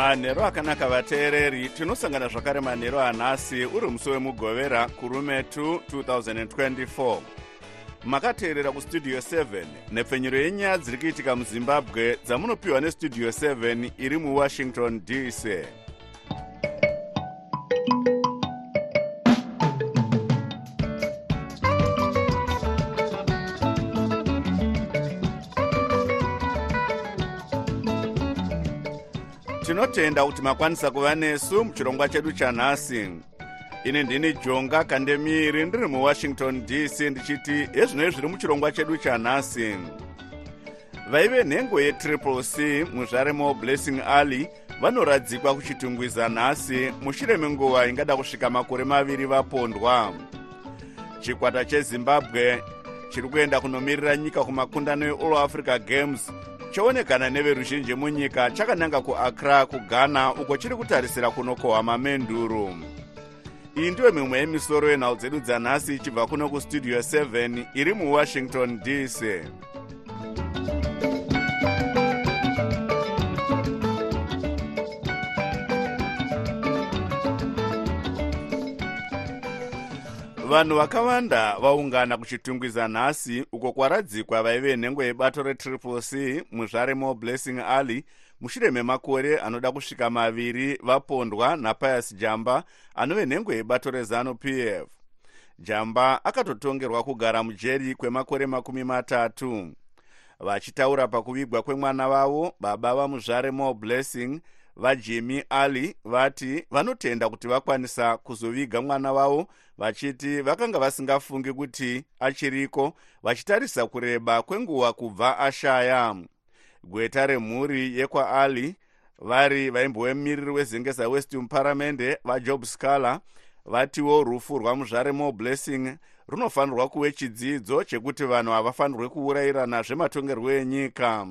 manhero akanaka vateereri tinosangana zvakare manhero anhasi uri musi wemugovera kurume 2 2024 makateerera kustudio 7 nhepfenyuro yenyaya dziri kuitika muzimbabwe dzamunopiwa nestudio 7 iri muwashington dc tinotenda kuti makwanisa kuva nesu muchirongwa chedu chanhasi. Ini ndini jonga kandemiri ndiri muwashington dc ndichiti hezvinoi zviri muchirongwa chedu chanhasi. Vaive nhengo yetriple c muzvaremo blessing alley vanoradzikwa kuchitungwiza nhasi mushure menguva ingada kusvika makore maviri vapondwa. Chikwata chezimbabwe chiri kuenda kunomirira nyika kumakundano eall africa games choonekana neveruzhinji munyika chakananga kuakra kughana uko chiri kutarisira kunokohwa mamenduro. Iyi ndiyo mimwe yemisoro yenhau dzedu dzanhasi ichibva kuno kustudio 7 iri muwashington dc vanhu vakawanda vaungana kuchitungwiza nhasi uko kwaradzikwa vaive nhengo yebato retriple c muzvaremo blessing alley mushure memakore anoda kusvika maviri vapondwa napius jamba anove nhengo yebato rezanup f. Jamba akatotongerwa kugara mujeri kwemakore makumi matatu. Vachitaura pakuvigwa kwemwana vavo baba vamuzvaremo blessing vajimi ali vati vanotenda kuti vakwanisa kuzoviga mwana wavo vachiti vakanga vasingafungi kuti achiriko vachitarisa kureba kwenguva kubva ashaya. Gweta remhuri yekwaali vari vaimbovemiriri wezengeza west muparamende vajob scaler vatiwo rufu rwamuzvaremo blessing runofanirwa kuve chidzidzo chekuti vanhu havafanirwe kuurayirana zvematongerwo enyika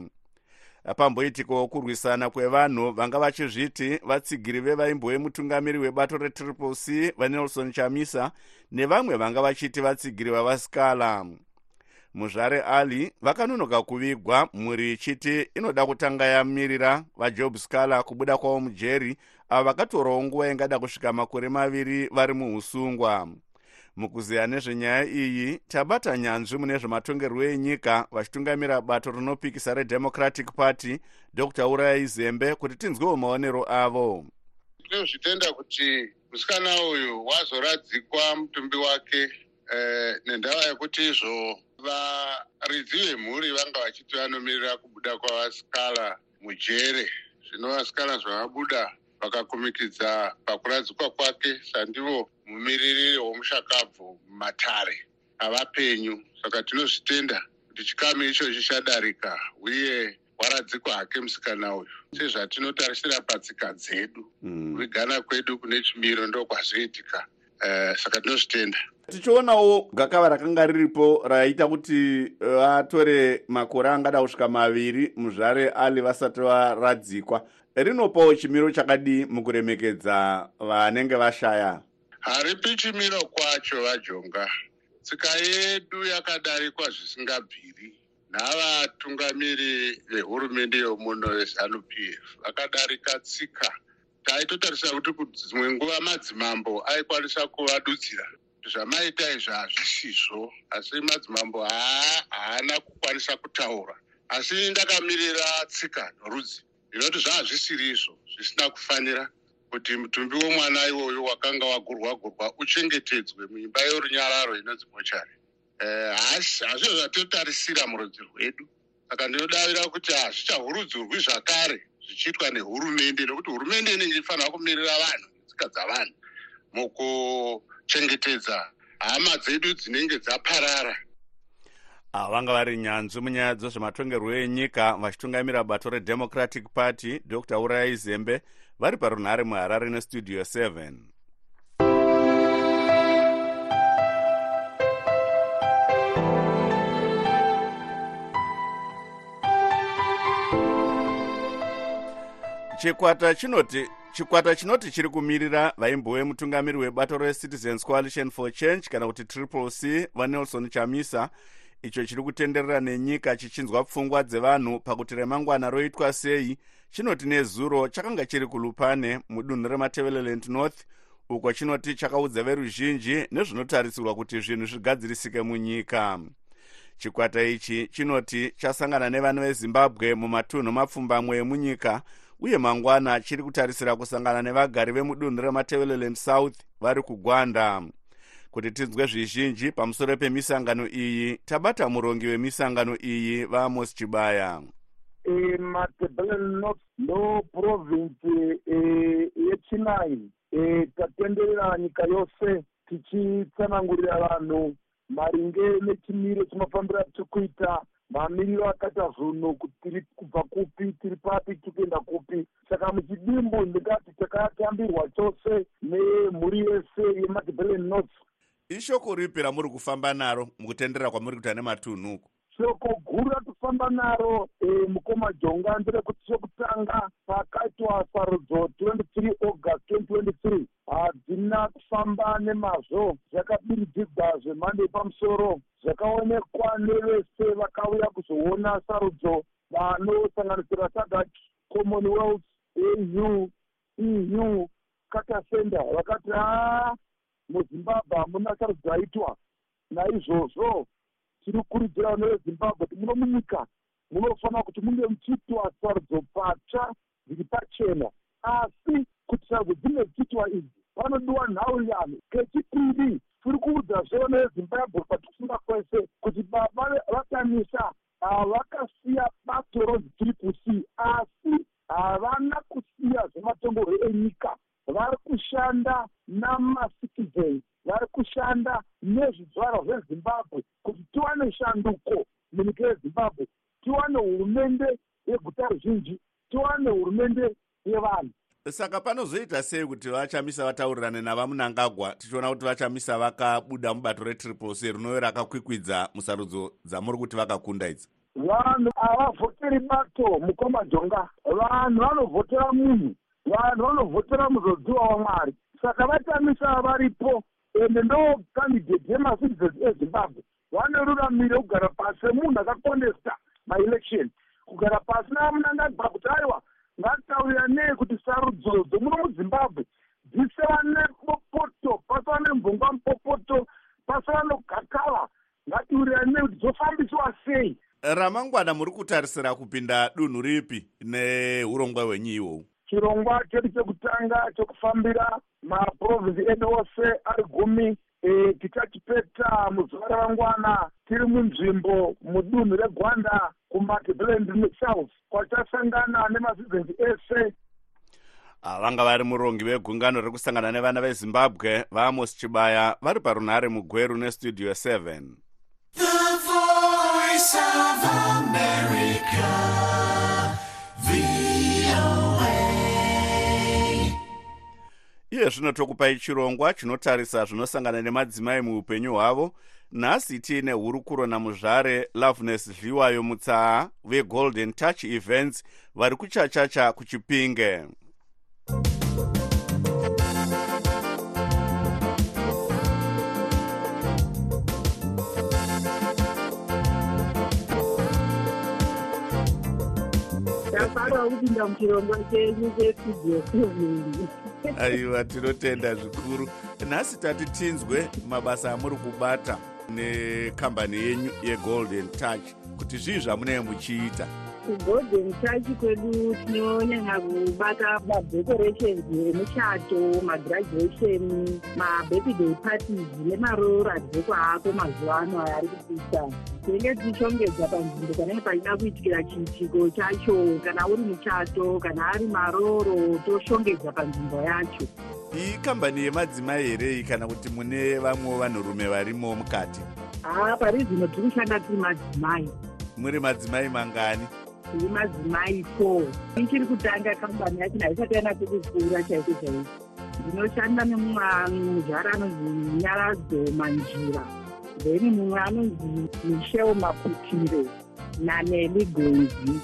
pamboitikawo kurwisana kwevanhu vanga vachizviti vatsigiri vevaimbove mutungamiri webato retriple c vanelson chamisa nevamwe vanga vachiti vatsigiri vavascala muzvare ali vakanonoka kuvigwa mhuri ichiti inoda kutanga yamirira vajob scaler kubuda kwavo mujeri avo vakatorawo nguva ingada kusvika makore maviri vari muusungwa mukuziya nezvenyaya iyi tabata nyanzvi mune zvematongerwo enyika vachitungamira bato rinopikisa redemocratic party dr. Urayai zembe kuti tinzwewo maonero avo. Tinozvitenda kuti musikana uyu wazoradzikwa mutumbi wake eh, nendava yekuti izvo varidzi vemhuri vanga vachiti vanomirira kubuda kwavasikala mujere. Zvino vasikala zvavabuda vakakumikidza pakuradzikwa kwake sandivo mumiririri womushakabvu mumatare avapenyu saka tinozvitenda kuti chikamu ichochi chadarika uye waradzikwa hake musikana uyu. Sezvatinotarisira patsika dzedu kuvigana mm. kwedu kune chimiro ndokwazvoitika. Uh, saka tinozvitenda. Tichionawo gakava rakanga riripo raita kuti vatore makore angada kusvika maviri muzvare ali vasati varadzikwa. Rinopawo chimiro chakadii mukuremekedza vanenge vashaya haripi chimiro kwacho vajonga. Tsika yedu yakadarikwa zvisingabviri. Navatungamiri vehurumende yomuno vezanup f vakadarika tsika. Taitotarisa kuti dzimwe nguva madzimambo aikwanisa kuvadudzira. Zvamaita izvo hazvisizvo asi madzimambo haana kukwanisa kutaura. Asi ndakamirira tsika norudzi. Ndinoti zvaa zvisiri izvo zvisina kufanira kuti mutumbi womwana iwoyo wakanga wagurwa gurwa uchengetedzwe muimba yorunyararo inonzi mochari hazvizvo zvatotarisira murudzi rwedu. Saka ndinodavira kuti hazvichahurudzurwi zvakare zvichiitwa nehurumende nokuti hurumende inenge ifanira kumirira vanhu netsika dzavanhu mukuchengetedza hama dzedu dzinenge dzaparara. Ava vanga vari nyanzvi munyaya dzezvematongerwo enyika vachitungamira bato redemocratic party dr. Urayai zembe vari parunhare muharare nestudio 7 chikwata chinoti chikwata chinoti chiri kumirira vaimbowe mutungamiri webato recitizens coalition for change kana kuti triple c vanelson chamisa. Icho chiri kutenderera nenyika chichinzwa pfungwa dzevanhu pakuti remangwana roitwa sei chinoti nezuro chakanga chiri kulupane mudunhu rematevereland north uko chinoti chakaudza veruzhinji nezvinotarisirwa kuti zvinhu zvigadzirisike munyika. Chikwata ichi chinoti chasangana nevanhu vezimbabwe mumatunhu mapfumbamwe emunyika uye mangwana chiri kutarisira kusangana nevagari vemudunhu rematevereland south vari kugwanda. Kuti tinzwe zvizhinji pamusoro pemisangano iyi tabata murongi wemisangano iyi vaamos chibaya matebelen north ndo provinsi eh, yechinai eh, tatenderera nyika yose tichitsanangurira vanhu maringe nechimiro chinofambira tiri kuita mamiriro akaita zvinhu kuti tiri kubva kupi tiri papi tiri kuenda kupi. Saka muchidimbu ndingati takatambirwa chose nemhuri yese yemadebelen north. Ishoko ripi ramuri kufamba naro mukutenderera kwamuri kuita nematunhuku shoko guru ratofamba naro e, mukoma jonga nderekuti chekutanga pakaitwa sarudzo 23 august 2023 hadzina kufamba nemazvo zvakabiridzidza zvemhando yepamusoro. Zvakaonekwa nevese vakauya kuzoona sarudzo vanosanganisira sadak commonwealth au eu katasenda vakati haa muzimbabwe hamuna sarudzo yaitwa naizvozvo tiri kukurudzira vana vezimbabwe kuti muno munyika munofanira kuti munge muchiitwa sarudzo patsva dziri pachena. Asi kuti sarudzo dzinge dzichiitwa idzi panodiwa nhauyano kechipiri tiri kuudzazve vana vezimbabwe patikufunga kwese kuti baba vatamisa vakasiya bato ronzi triple c asi havana kusiya zvematongorwo enyika. Vari kushanda namacitizens vari kushanda nezvidzvarwa zvezimbabwe kuti tiwane shanduko munyika yezimbabwe tiwane hurumende yeguta ruzhinji tiwane hurumende yevanhu. Saka panozoita sei kuti vachamisa vataurirane navamunangagwa tichiona kuti vachamisa vakabuda mubato retriple c rinove rakakwikwidza musarudzo dzamuri kuti vakakunda idzi. Vanhu havavhoteri bato mukoma jonga. Vanhu vanovhotera munhu vanhu vanovhotera muzodziwa wamwari saka vatamisa varipo ende ndo kandidate yemacitizens ezimbabwe vane ruramiro yekugara pasi semunhu akakondesta maelection kugara pasi navamunangagwa kuti aiwa ngatitaurira nei kuti sarudzo dzomuno muzimbabwe dziseva nepopoto pasava nemvungwa mupopoto pasava nogakava ngatiurira nei kuti dzofambiswa sei. Ramangwana muri kutarisira kupinda dunhu ripi neurongwa hwenyu ihwohwu chirongwa chedu chekutanga chekufambira maprovinsi edu ose ari gumi e, tichachipeta muzuva ramangwana tiri munzvimbo mudunhu regwanda kumakebland south kwatasangana nemacitizens ese. Vanga vari murongi vegungano rekusangana nevana vezimbabwe vaamos chibaya vari parunhare mugweru nestudio 7 The voice of America, iye zvino tokupai chirongwa chinotarisa zvinosangana nemadzimai muupenyu hwavo nhasi tiine hurukuro namuzvare loveness dliwayo mutsaa vegolden touch events vari kuchachacha kuchipinge. Ndafarawo kupinda muchirongwa chenyu chestudio seven aiwa tinotenda zvikuru. Nhasi tati tinzwe mabasa amuri kubata nekambani yenyu yegolden touch kuti zvii zvamunenge muchiita kugolden touch kwedu tinonyanya kubata madecorations emuchato magraduation mabirthday parties nemaroradzekwa ako mazuva ano aya ari kupita tinenge tichishongedza panzvimbo panenge pachida kuitikira chiitiko chacho kana uri muchato kana ari maroro toshongedza panzvimbo yacho. Iyi kambani yemadzimai herei kana kuti mune vamwewo vanhurume varimo mukati? Haa pari zvino tiri kushanda tiri madzimai. Muri madzimai mangani tiri madzimai four ichiri kutanga kambani yacho haisati yanatse kukura chaiko chaiko. Ndinoshanda nemumuzvara anonzi nyaradzo manjira. Then mumwe anonzi michel maputire naneli gonzi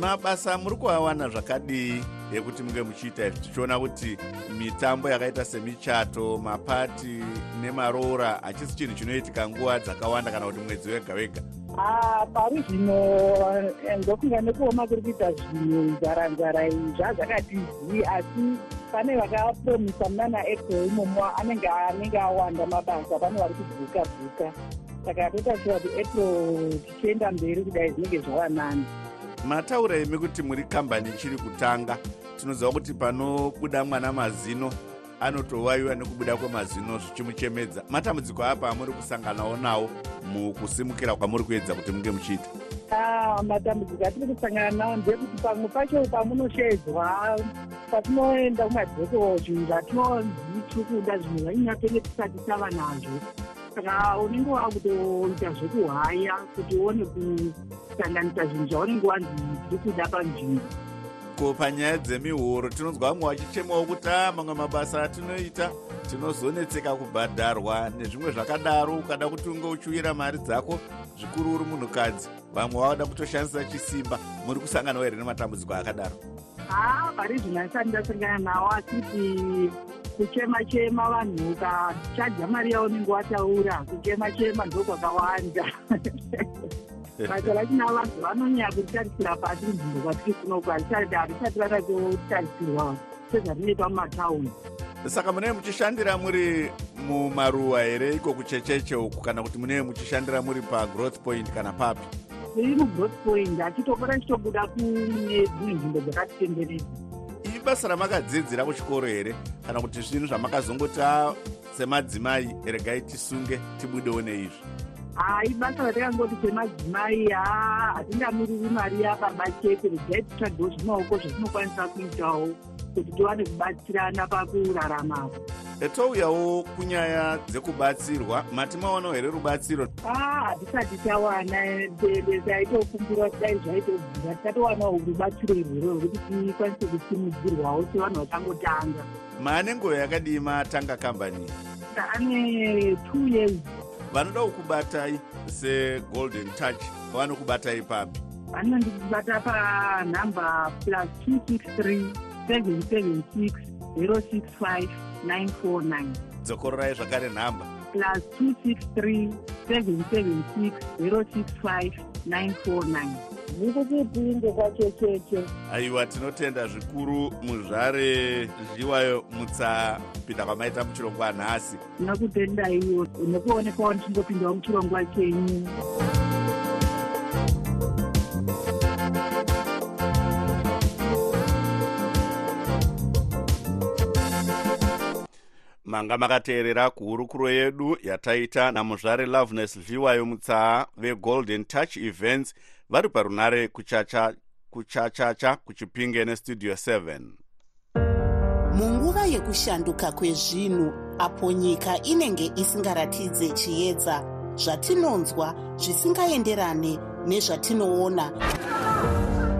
mabasa muri kuawana zvakadii ekuti munge muchiita izvi. Tichiona kuti mitambo yakaita semichato mapati nemaroora hachisi chinhu chinoitika nguva dzakawanda kana kuti mwedzi wega wega. Ah, pari zvino eh, ndofunga nekuoma kuri kuita zvinhu nzara-nzara iyi zvazvakati zii asi pane vakapromisa muna naapril imomo anenge anenge awanda mabasa pane vari kubvuka bvuka. Saka toita shuwa kuti april tichienda mberi kudai zvinenge zvava nani mataura imi kuti muri kambani ichiri kutanga. Tinoziva kuti panobuda mwana mazino anotowayiwa nekubuda kwemazino zvichimuchemedza. Matambudziko apa amuri kusanganawo nawo mukusimukira kwamuri kuedza kuti munge muchiita. Ah, matambudziko atiri kusangana nawo ndekuti pamwe pacho pamunoshedzwa patinoenda kumadhoko zvinhu zvatinonzi tiri kuda zvinhu zvanyatenge tisati tava nazvo saka unenge wakutoita zvekuhaya kuti uone kusanganisa zvinhu zvaunenge wanzi tiri kuda panzvimbo. Ko panyaya dzemihoro tinonzwa vamwe vachichemawo kuti a mamwe mabasa atinoita. Tinozonetseka kubhadharwa nezvimwe zvakadaro. Ukada kuti unge uchiwira mari dzako zvikuru uri munhukadzi vamwe vavada kutoshandisa chisimba muri kusanganawo here nematambudziko akadaro. Haa pari zvino asati ndasangana nawo asiti kuchema-chema vanhu ukachadza mari yaunenge wataura kuchema-chema ndokwakawanda basa rachina vanhu vanonyanya kutarisira pasi nzvimbo kwatiri kunoku harisati harisati ratatotarisirwa sezvatinoita mumataundi saka munee muchishandira muri mumaruwa here iko kuchecheche uku kana kuti munee muchishandira muri pagrowth point kana papi? Tiri mugrowth point achitopota tichitobuda kune dzimwe nzvimbo dzakatitenderedza ibasa ramakadzidzira kuchikoro here? Kana kuti zvinhu zvamakazongoti a semadzimai regai tisunge tibudewo neizvi. Hai basa ratakangoti semadzimai haa hatingamiriri mari yababa chete regai titsvagewo zvimaoko zvatinokwanisa kuitawo kuti tiwane kubatsirana pakuraramapo touyawo kunyaya dzekubatsirwa mati maonawo here rubatsiro? Aa hatisati tawana taitokumbira kuti dai zvaitobvira tatowanawo rubatsiro irwero rwekuti tikwanise kusimudzirwawo sevanhu vachangotanga maane nguva yakadii matanga kambani? Ane two years. Vanoda kukubatai segolden touch vanokubatai papi vanondibata panhamba plus two six three seven seven six zero six five nine four nine. Dzokororai zvakare nhamba. Plus two six three seven seven six zero six five nine four nine. Ndikutipinde kwachecheche aiwa tinotenda zvikuru muzvare zviwayo mutsapinda kwamaita muchirongwa nhasi. Ndinokutendaiwo nekuonekwawo ndichingopindawo muchirongwa chenyu manga makateerera kuhurukuro yedu yataita namuzvare loveness zviwayo mutsaa vegolden touch events vari parunare kuchacha kuchachacha kuchipinge nestudio 7 munguva yekushanduka kwezvinhu apo nyika inenge isingaratidze chiedza zvatinonzwa zvisingaenderane nezvatinoona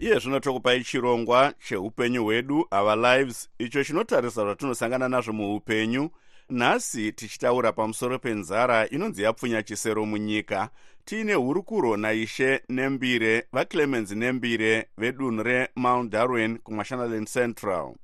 iye zvino tokupai chirongwa cheupenyu hwedu our lives. Icho chinotarisa zvatinosangana nazvo muupenyu. Nhasi tichitaura pamusoro penzara inonzi yapfunya chisero munyika. Tiine hurukuro naishe nembire vaclemens nembire vedunhu remount darwin kumashonaland central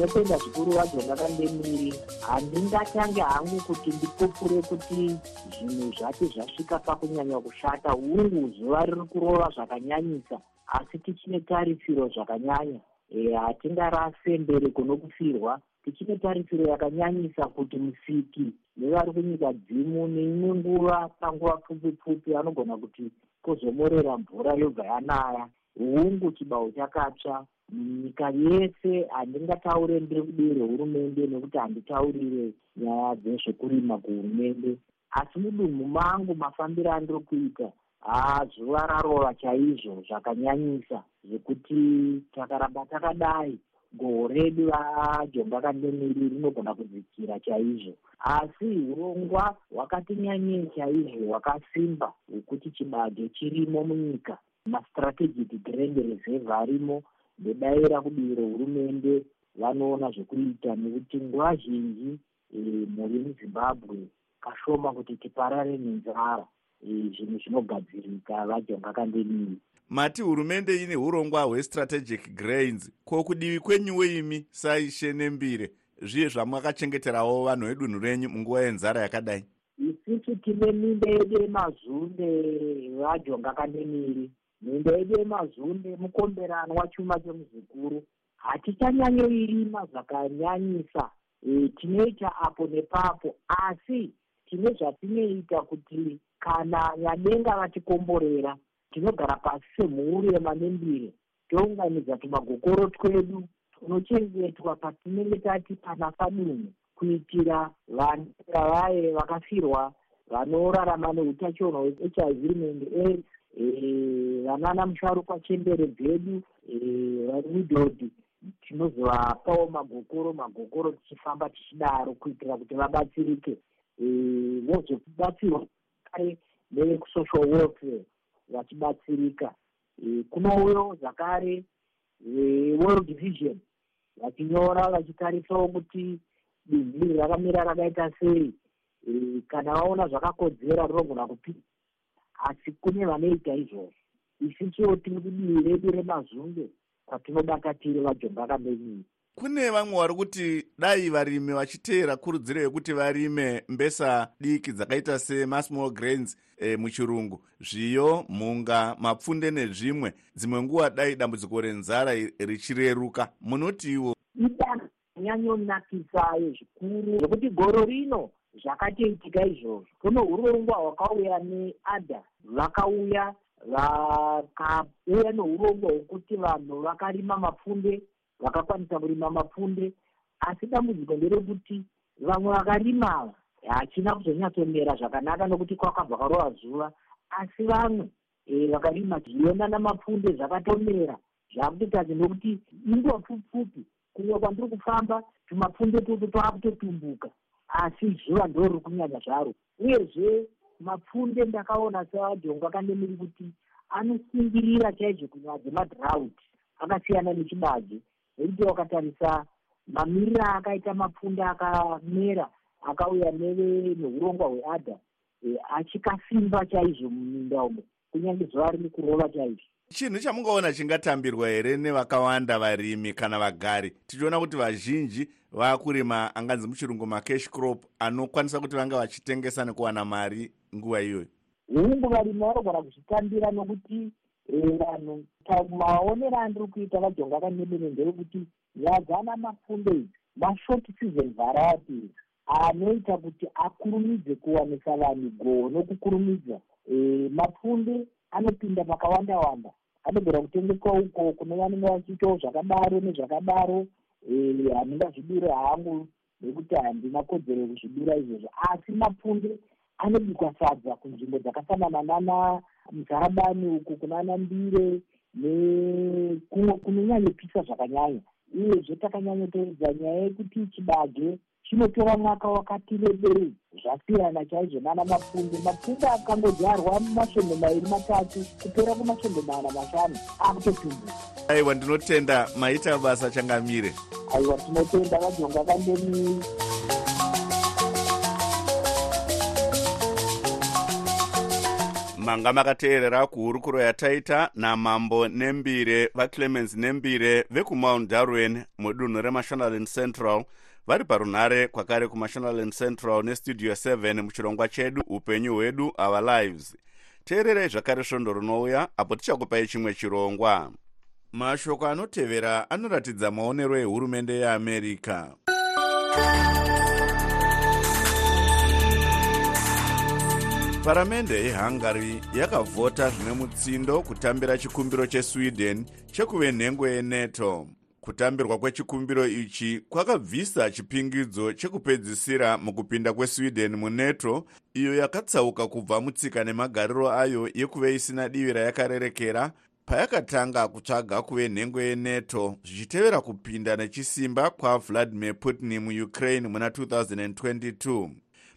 ndinotenda zvikuru vadzo vakandemiri handingatange hangu kuti ndipupure kuti zvinhu zvati zvasvika pakunyanya kushata. Hungu zuva riri kurova zvakanyanyisa asi tichine tarisiro zvakanyanya. Eh, hatingarase mbereko nokufirwa tichine tarisiro yakanyanyisa kuti musiki nevari kunyika dzimu neimwe nguva panguva pfupi pfupi anogona kuti kwozomorera mvura yobva yanaya. Hungu chibaho chakatsva nyika yese handingataure ndiri kudivi rehurumende nekuti handitaurire nyaya dzezvekurima kuhurumende. Asi mudumhu mangu mafambiro andiri kuita haa zuva rarova chaizvo zvakanyanyisa zvekuti takaramba takadai. Goho redu rajonga kandemiri rinogona kudzikira chaizvo. Asi urongwa hwakati nyanyei chaizvo hwakasimba hwekuti chibage chirimo munyika. Mastrategic grand reserve arimo ndodaira kudivi rehurumende vanoona zvekuita nekuti nguva zhinji mhuri muzimbabwe kashoma kuti tiparare nenzara zvinhu zvinogadzirika vajonga kandemiri mati hurumende ine urongwa hwestrategic grains. Ko kudivi kwenyuwo imi saishe nembire zviye zvamakachengeterawo vanhu vedunhu renyu munguva yenzara yakadai? Isusu tine minda yedu yemazunde vajonga kandemiri minda yedu yemazunde mukomberanwa chuma chemuzukuru hatichanyanyoirima zvakanyanyisa e, tinoita apo nepapo asi tine zvatinoita kuti kana nyadenga vatikomborera tinogara pasi semhuru yemanembire tounganidza tumagokoro twedu tunochengetwa patinenge tati panafa dunhu kuitira vanenga vaye vakafirwa vanorarama neutachiona hwehiv rimende aids vanana musharukwa chembere dzedu varidhodhi tinozovapawo magokoro magokoro tichifamba tichidaro kuitira kuti vabatsirike. Vozobatsirwa kare nevekusocial welfare vachibatsirika kunouyo zvakare world vision vachinyora vachitarisawo kuti binhu iri rakamira rakaita sei. Kana vaona zvakakodzera rinogona kupia asi kune vanoita izvozvo. Isusuwo tiri kudivi redu remazunge kwatinobata tiri vajonga kamenyii kune vamwe vari kuti dai varimi vachiteera kurudziro yekuti varime mbesa diki dzakaita semasmall grains e, muchirungu. Zviyo mhunga mapfunde nezvimwe. Dzimwe nguva dai dambudziko renzara richireruka. Munotiwo idanho ranyanyonakisa zvikuru zvokuti goro rino zvakatoitika izvozvo. Kune urongwa hwakauya neadha vakauya vakauya neurongwa hwekuti vanhu vakarima mapfunde vakakwanisa kurima mapfunde. Asi dambudziko nderekuti vamwe vakarima ava hachina kuzonyatsomera zvakanaka nokuti kwakabva karova zuva. Asi vamwe vakarima zviyona namapfunde zvakatomera zvakutotadza nokuti inguva pfupi kumwe kwandiri kufamba tumapfunde tutu twakutotumbuka asi zuva ndo riri kunyanya zvaro. Uyezve mapfunde ndakaona sevajonga kandemiri kuti anosungirira chaizvo kunyaya dzemadhraut akasiyana nechibage nekuti wakatarisa mamiriro akaita mapfunde akamera akauya neurongwa hweadha achikasimba chaizvo muminda umo kunyange zuva riri kurova chaizvo chinhu chamungaona chingatambirwa here nevakawanda varimi kana vagari? Tichiona kuti vazhinji vaakurima anganzi muchirungu macash crop anokwanisa kuti vanga vachitengesa nekuwana mari nguva iyoyo? Hungu varimi vanogona kuzvitambira nokuti vanhu maonero andiri kuita vajonga kanemene nderekuti nyaya dzana mafunde idzi mashort season varieties anoita kuti akurumidze kuwanisa vanhu goho nokukurumidza mapfunde anopinda makawanda wanda. Anogona kutengeswa uko kune vanenge vachiitawo zvakadaro nezvakadaro. Handingazvidure hangu nekuti handina kodzero yekuzvidura izvozvo. Asi mapfunde anobikwa sadza kunzvimbo dzakafanana nana muzarabani uku kunana mbire nekumwe kunonyanyopisa zvakanyanya. Uyezve takanyanyotoedza nyaya yekuti chibage chinotora mwaka wakati rebei zvasiyana chaizvo nana mapfunde mapfunde akangodyarwa masvondo mairi matatu kupera kumasvondo mana mashanu akutotumbuka aiwa ndinotenda. Maita basa changamire. Aiwa tinotenda vajonga kandemiri manga makateerera kuhurukuro yataita namambo nembire vaclemens nembire vekumount darwen mudunhu remashonaland central vari parunhare kwakare kumashonaland central nestudio 7 muchirongwa chedu upenyu hwedu our lives. Teererai zvakare svondo rinouya apo tichakupai chimwe chirongwa. Mashoko anotevera anoratidza maonero ehurumende yeamerica paramende yehungary yakavhota zvine mutsindo kutambira chikumbiro chesweden chekuve nhengo yenato kutambirwa kwechikumbiro ichi kwakabvisa chipingidzo chekupedzisira mukupinda kwesweden munato iyo yakatsauka kubva mutsika nemagariro ayo yekuve isina divi rayakarerekera payakatanga kutsvaga kuve nhengo yenato zvichitevera kupinda nechisimba kwavladimir putin muukraine muna 2022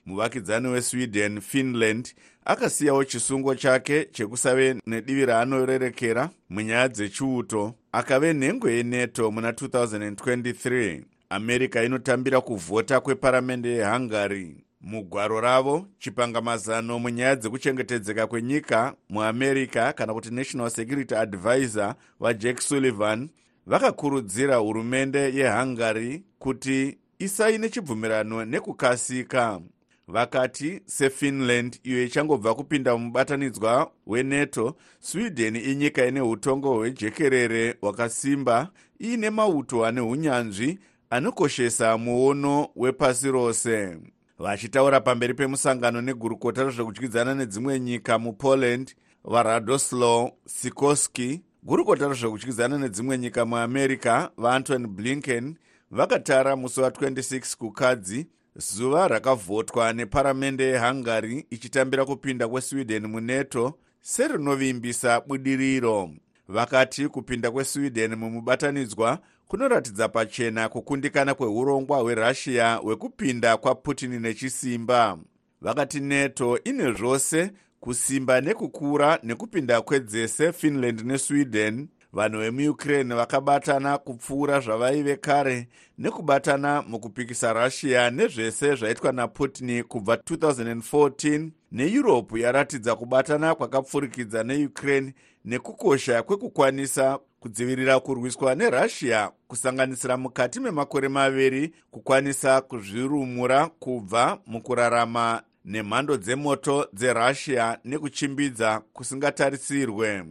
muvakidzani wesweden finland akasiyawo chisungo chake chekusave nedivi raanorerekera munyaya dzechiuto. Akave nhengo yenato muna 2023 america inotambira kuvhota kweparamende yehungary. Mugwaro ravo chipangamazano munyaya dzekuchengetedzeka kwenyika muamerica kana kuti national security advisor vajack sullivan vakakurudzira hurumende yehungary kuti isaine chibvumirano nekukasika vakati sefinland iyo ichangobva kupinda mubatanidzwa wenato sweden inyika ine utongo hwejekerere hwakasimba iine mauto ane unyanzvi anokoshesa muono wepasi rose. Vachitaura pamberi pemusangano negurukota rezvekudyidzana nedzimwe nyika mupoland varadoslaw sikorsky gurukota rezvekudyidzana nedzimwe nyika muamerica vaantony blinken vakatara musi wa26 kukadzi zuva rakavhotwa neparamende yehungary ichitambira kupinda kwesweden munato serinovimbisa budiriro. Vakati kupinda kwesweden mumubatanidzwa kunoratidza pachena kukundikana kweurongwa hwerussia hwekupinda kwaputin nechisimba. Vakati nato ine zvose kusimba nekukura nekupinda kwedzese finland nesweden vanhu vemuukraine vakabatana kupfuura zvavaive kare nekubatana mukupikisa russia nezvese zvaitwa naputin kubva 2014 neeurope yaratidza kubatana kwakapfurikidza neukraine nekukosha kwekukwanisa kudzivirira kurwiswa nerussia kusanganisira mukati memakore maviri kukwanisa kuzvirumura kubva mukurarama nemhando dzemoto dzerussia nekuchimbidza kusingatarisirwe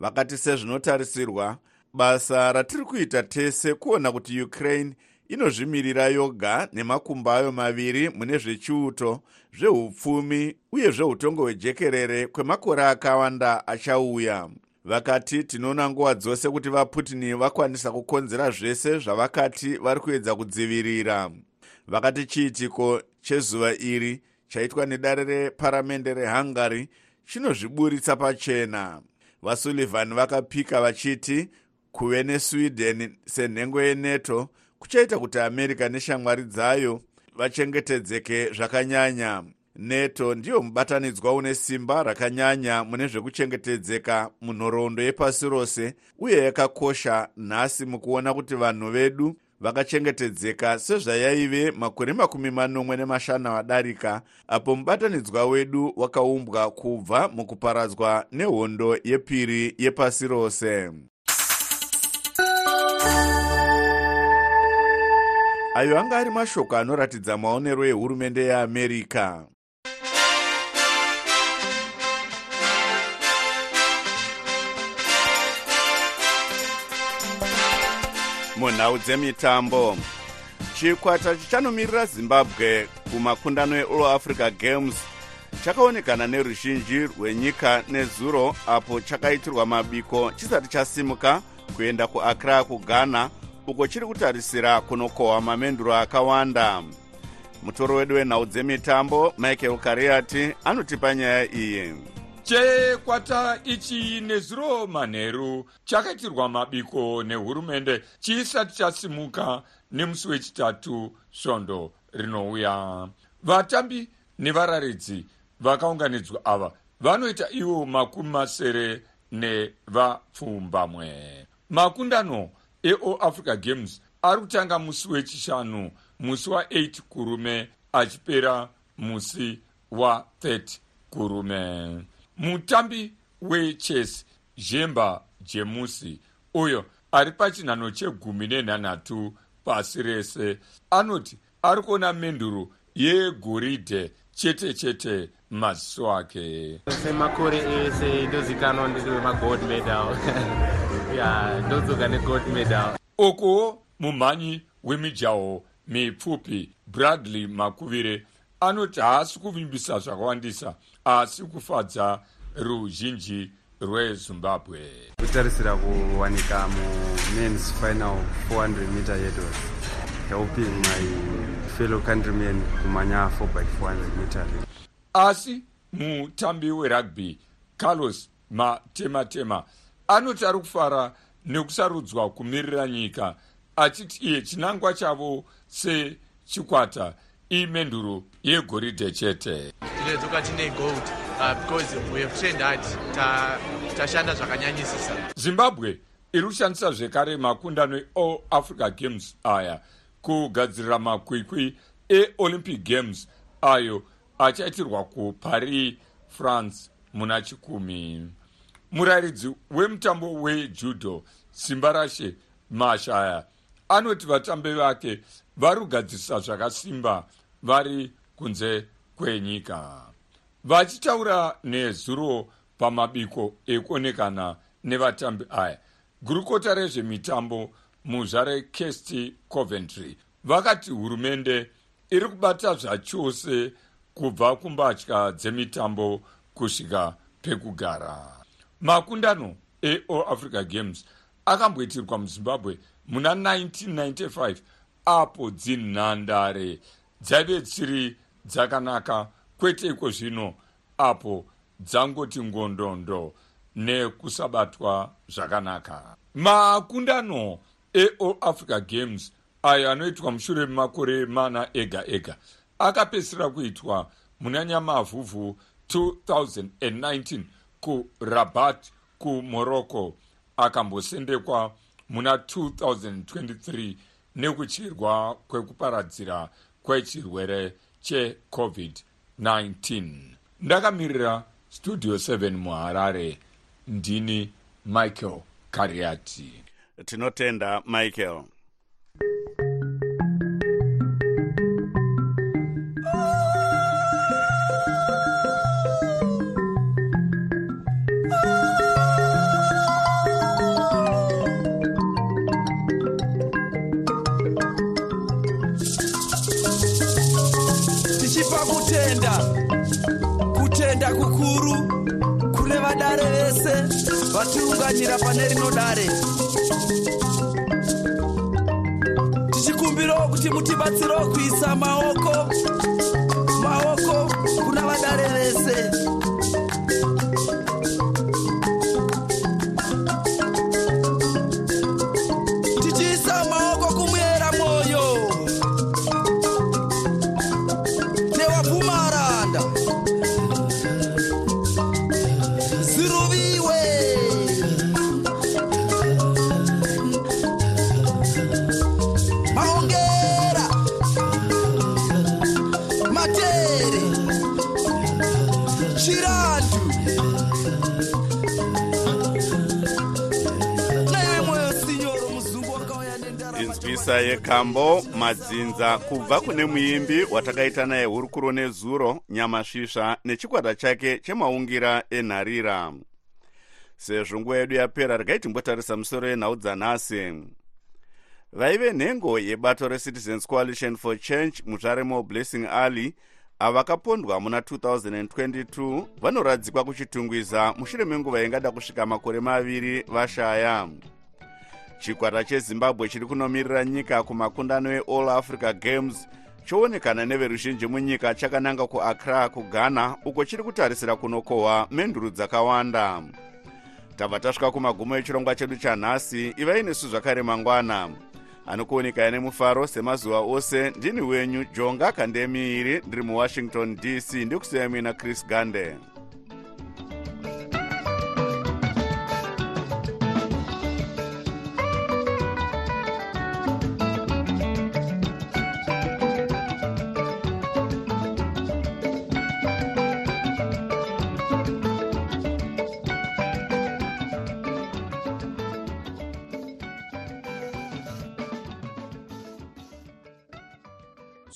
vakati sezvinotarisirwa basa ratiri kuita tese kuona kuti ukraine inozvimirira yoga nemakumbo ayo maviri mune zvechiuto zveupfumi uye zveutongo hwejekerere kwemakore akawanda achauya. Vakati tinoona nguva dzose kuti vaputini vakwanisa kukonzera zvese zvavakati vari kuedza kudzivirira. Vakati chiitiko chezuva iri chaitwa nedare reparamende rehungary chinozviburitsa pachena vasullivan vakapika vachiti kuve nesweden senhengo yenato kuchaita kuti america neshamwari dzayo vachengetedzeke zvakanyanya. Nato ndiyo mubatanidzwa une simba rakanyanya mune zvekuchengetedzeka munhoroondo yepasi rose uye yakakosha nhasi mukuona kuti vanhu vedu vakachengetedzeka sezvayaive makore makumi manomwe nemashanu adarika apo mubatanidzwa wedu wakaumbwa kubva mukuparadzwa nehondo yepiri yepasi rose. Ayo anga ari mashoko anoratidza maonero ehurumende yeamerica munhau dzemitambo. Chikwata chichanomiririra zimbabwe kumakundano eall africa games. Chakaonekana neruzhinji rwenyika nezuro apo chakaitirwa mabiko chisati chasimuka kuenda kuakra kughana uko chiri kutarisira kunokohwa mamenduro akawanda. Mutoro wedu wenhau dzemitambo michael kariati anotipa nyaya iyi chekwata ichi nezuro manheru chakaitirwa mabiko nehurumende chisati chasimuka nemusi wechitatu svondo rinouya. Vatambi nevararidzi vakaunganidzwa ava vanoita ivo makumi masere nevapfumbamwe. Makundano eall africa games ari kutanga musi wechishanu musi wa8 kurume achipera musi wa30 kurume mutambi wechess zhemba jemusi uyo ari pachinhano chegumi nenhanhatu pasi rese. Anoti ari kuona menduro yegoridhe chete chete maziso ake. Semakore ese ndozikanwa ndiri wemagold medal. Ya ndodzoka negold medal. Uku mumhanyi wemijaho mipfupi bradley makuvire anoti haasi kuvimbisa zvakawandisa asi kufadza ruzhinji rwezimbabwe. Kutarisira kuwanika mumens final 400 meter yedos helping my fellow countrymen kumanya 4 by 400 meter. Asi mutambi werugby carlos matematema anoti ari kufara nekusarudzwa kumirira nyika achiti iye chinangwa chavo sechikwata imenduro yegoridhe chete. Tinodzoka tine gold uh, because we have trained hard tashanda zvakanyanyisisa. Zimbabwe iri kushandisa zvekare makundano eall africa games aya kugadzirira makwikwi eolympic games ayo achaitirwa kuparis france muna chikumi. Murayiridzi wemutambo wejudo simba rashe mashaya anoti vatambi vake vari kugadzirisa zvakasimba vari kunze kwenyika. Vachitaura nezuro pamabiko ekuonekana nevatambi aya. Gurukota rezvemitambo muzvare kesti coventry. Vakati hurumende iri kubata zvachose kubva kumbatya dzemitambo kusvika pekugara. Makundano eall africa games akamboitirwa muzimbabwe muna 1995 apo dzinhandare dzaive dzisiri dzakanaka. Kwete iko zvino? Apo dzangoti ngondondo nekusabatwa zvakanaka. Makundano eall africa games ayo anoitwa mushure memakore mana ega ega akapedzisira kuitwa muna nyamavhuvhu 2019 kurabat kumorocco akambosendekwa muna 2023 nekuchirwa kwekuparadzira kwechirwere checovid-19 ndakamirira studio 7 muharare. Ndini michael kariati. Tinotenda michael vatiunganyira pane rino dare tichikumbirawo kuti mutibatsirewo kuisa maoko maoko kuna vadare vese inzwisa yekambo madzinza kubva kune muimbi watakaita naye hurukuro nezuro nyamasvisva nechikwata chake chemaungira enharira. Sezvo nguva yedu yapera regai timbotarisa musoro yenhau dzanhasi vaive nhengo yebato recitizens coalition for change mutsvaremo blessing alley avakapondwa muna 2022 vanoradzikwa kuchitungwiza mushure menguva ingada kusvika makore maviri vashaya chikwata chezimbabwe chiri kunomirira nyika kumakundano eall africa games choonekana neveruzhinji munyika chakananga kuaccra kughana uko chiri kutarisira kunokohwa menduru dzakawanda. Tabva tasvika kumagumo echirongwa chedu chanhasi ivai nesu zvakare mangwana. Anokuonekaya nemufaro semazuva ose ndini wenyu jonga kandemiiri ndiri muwashington dc ndikusiyai muina chris gande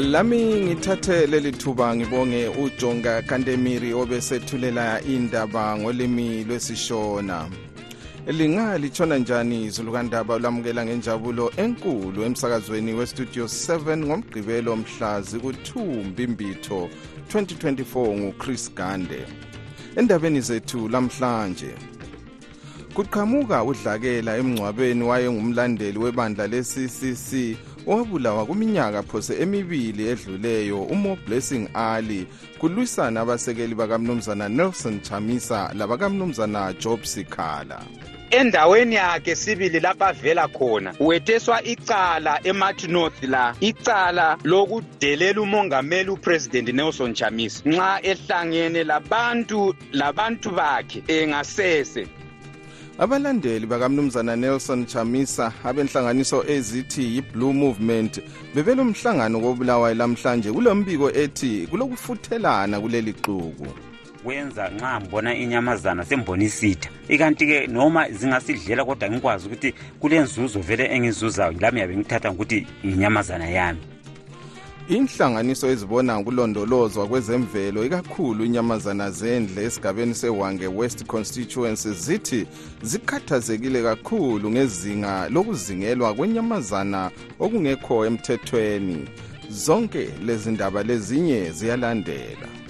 lami ngithathe leli thuba ngibonge ujonga kantemiri obesethulela indaba ngolimi lwesishona. Linga litshona njani izulukandaba lamukela ngenjabulo enkulu emsakazweni westudio 7 ngomgqibelo mhla ziku-2 mbimbitho 2024 nguchris gande. Endabeni zethu lamhlanje kuqhamuka udlakela emngcwabeni wayengumlandeli webandla le-ccc owabulawa kuminyaka phose emibili edluleyo umo blessing ali kulwisana abasekeli bakamnumzana nelson chamisa labakamnumzana job sikhala. Endaweni yakhe sibili lapho avela khona wetheswa icala emat north la icala lokudelela umongameli upresident nelson chamisa. Nxa ehlangene labantu labantu bakhe engasese abalandeli bakamnumzana nelson chamisa abenhlanganiso ezithi yi-blue movement bebelo mhlangano kobulawayo lamhlanje kulo mbiko ethi kulokufuthelana kuleli xuku. Kwenza nxa ngibona inyamazana sembona isitha ikanti-ke noma zingasidlela kodwa ngikwazi ukuthi kulenzuzo vele engizuzayo lami yabe ngithatha ngokuthi inyamazana yami inhlanganiso ezibona ngokulondolozwa kwezemvelo ikakhulu inyamazana zendle esigabeni sewange west constituency zithi zikhathazekile kakhulu ngezinga lokuzingelwa kwenyamazana okungekho emthethweni. Zonke lezi ndaba lezinye ziyalandela.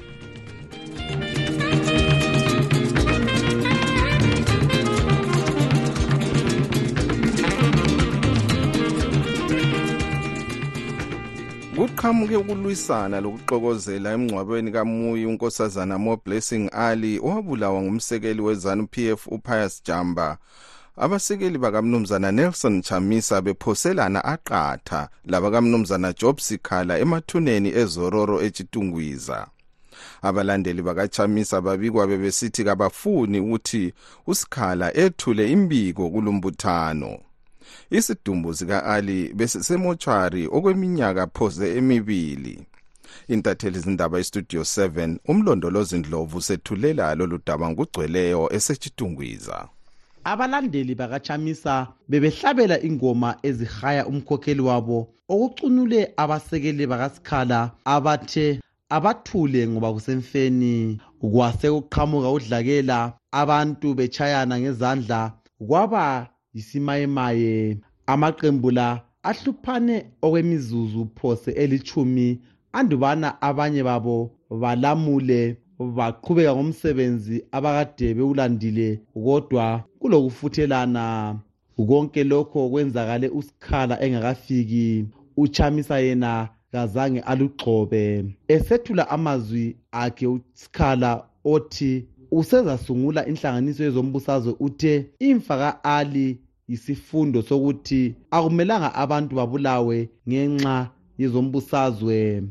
Kuqhamuke ukulwisana lokuxokozela emngcwabeni kamuyi unkosazana mo blessing ali owabulawa ngumsekeli wezanu pf upius jamba. Abasekeli bakamnumzana nelson chamisa bephoselana aqatha labakamnumzana job sikhala emathuneni ezororo etshitungwiza abalandeli bakachamisa babikwa bebesithi kabafuni ukuthi usikhala ethule imbiko kulumbuthano isidumbu sika-ali besisemotshwari okweminyaka phose emibili. Intatheli zindaba istudio 7 umlondolozi ndlovu sethulela lolu daba ngugcweleyo esetshitungwiza. Abalandeli bakachamisa bebehlabela ingoma ezihaya umkhokheli wabo okucunule abasekeli bakasikhala abathe abathule ngoba kusemfeni kwase kuqhamuka udlakela abantu betshayana ngezandla kwaba yisimayemaye. Amaqembu la ahluphane okwemizuzu phose elithumi andubana abanye babo balamule baqhubeka ngomsebenzi abakade bewulandile kodwa kulokufuthelana. Konke lokho kwenzakale usikhala engakafiki. Uchamisa yena kazange alugxobe. Esethula amazwi akhe usikhala othi usezasungula inhlanganiso yezombusazwe uthe imfa ka-ali yisifundo sokuthi akumelanga abantu babulawe ngenxa yezombusazwe.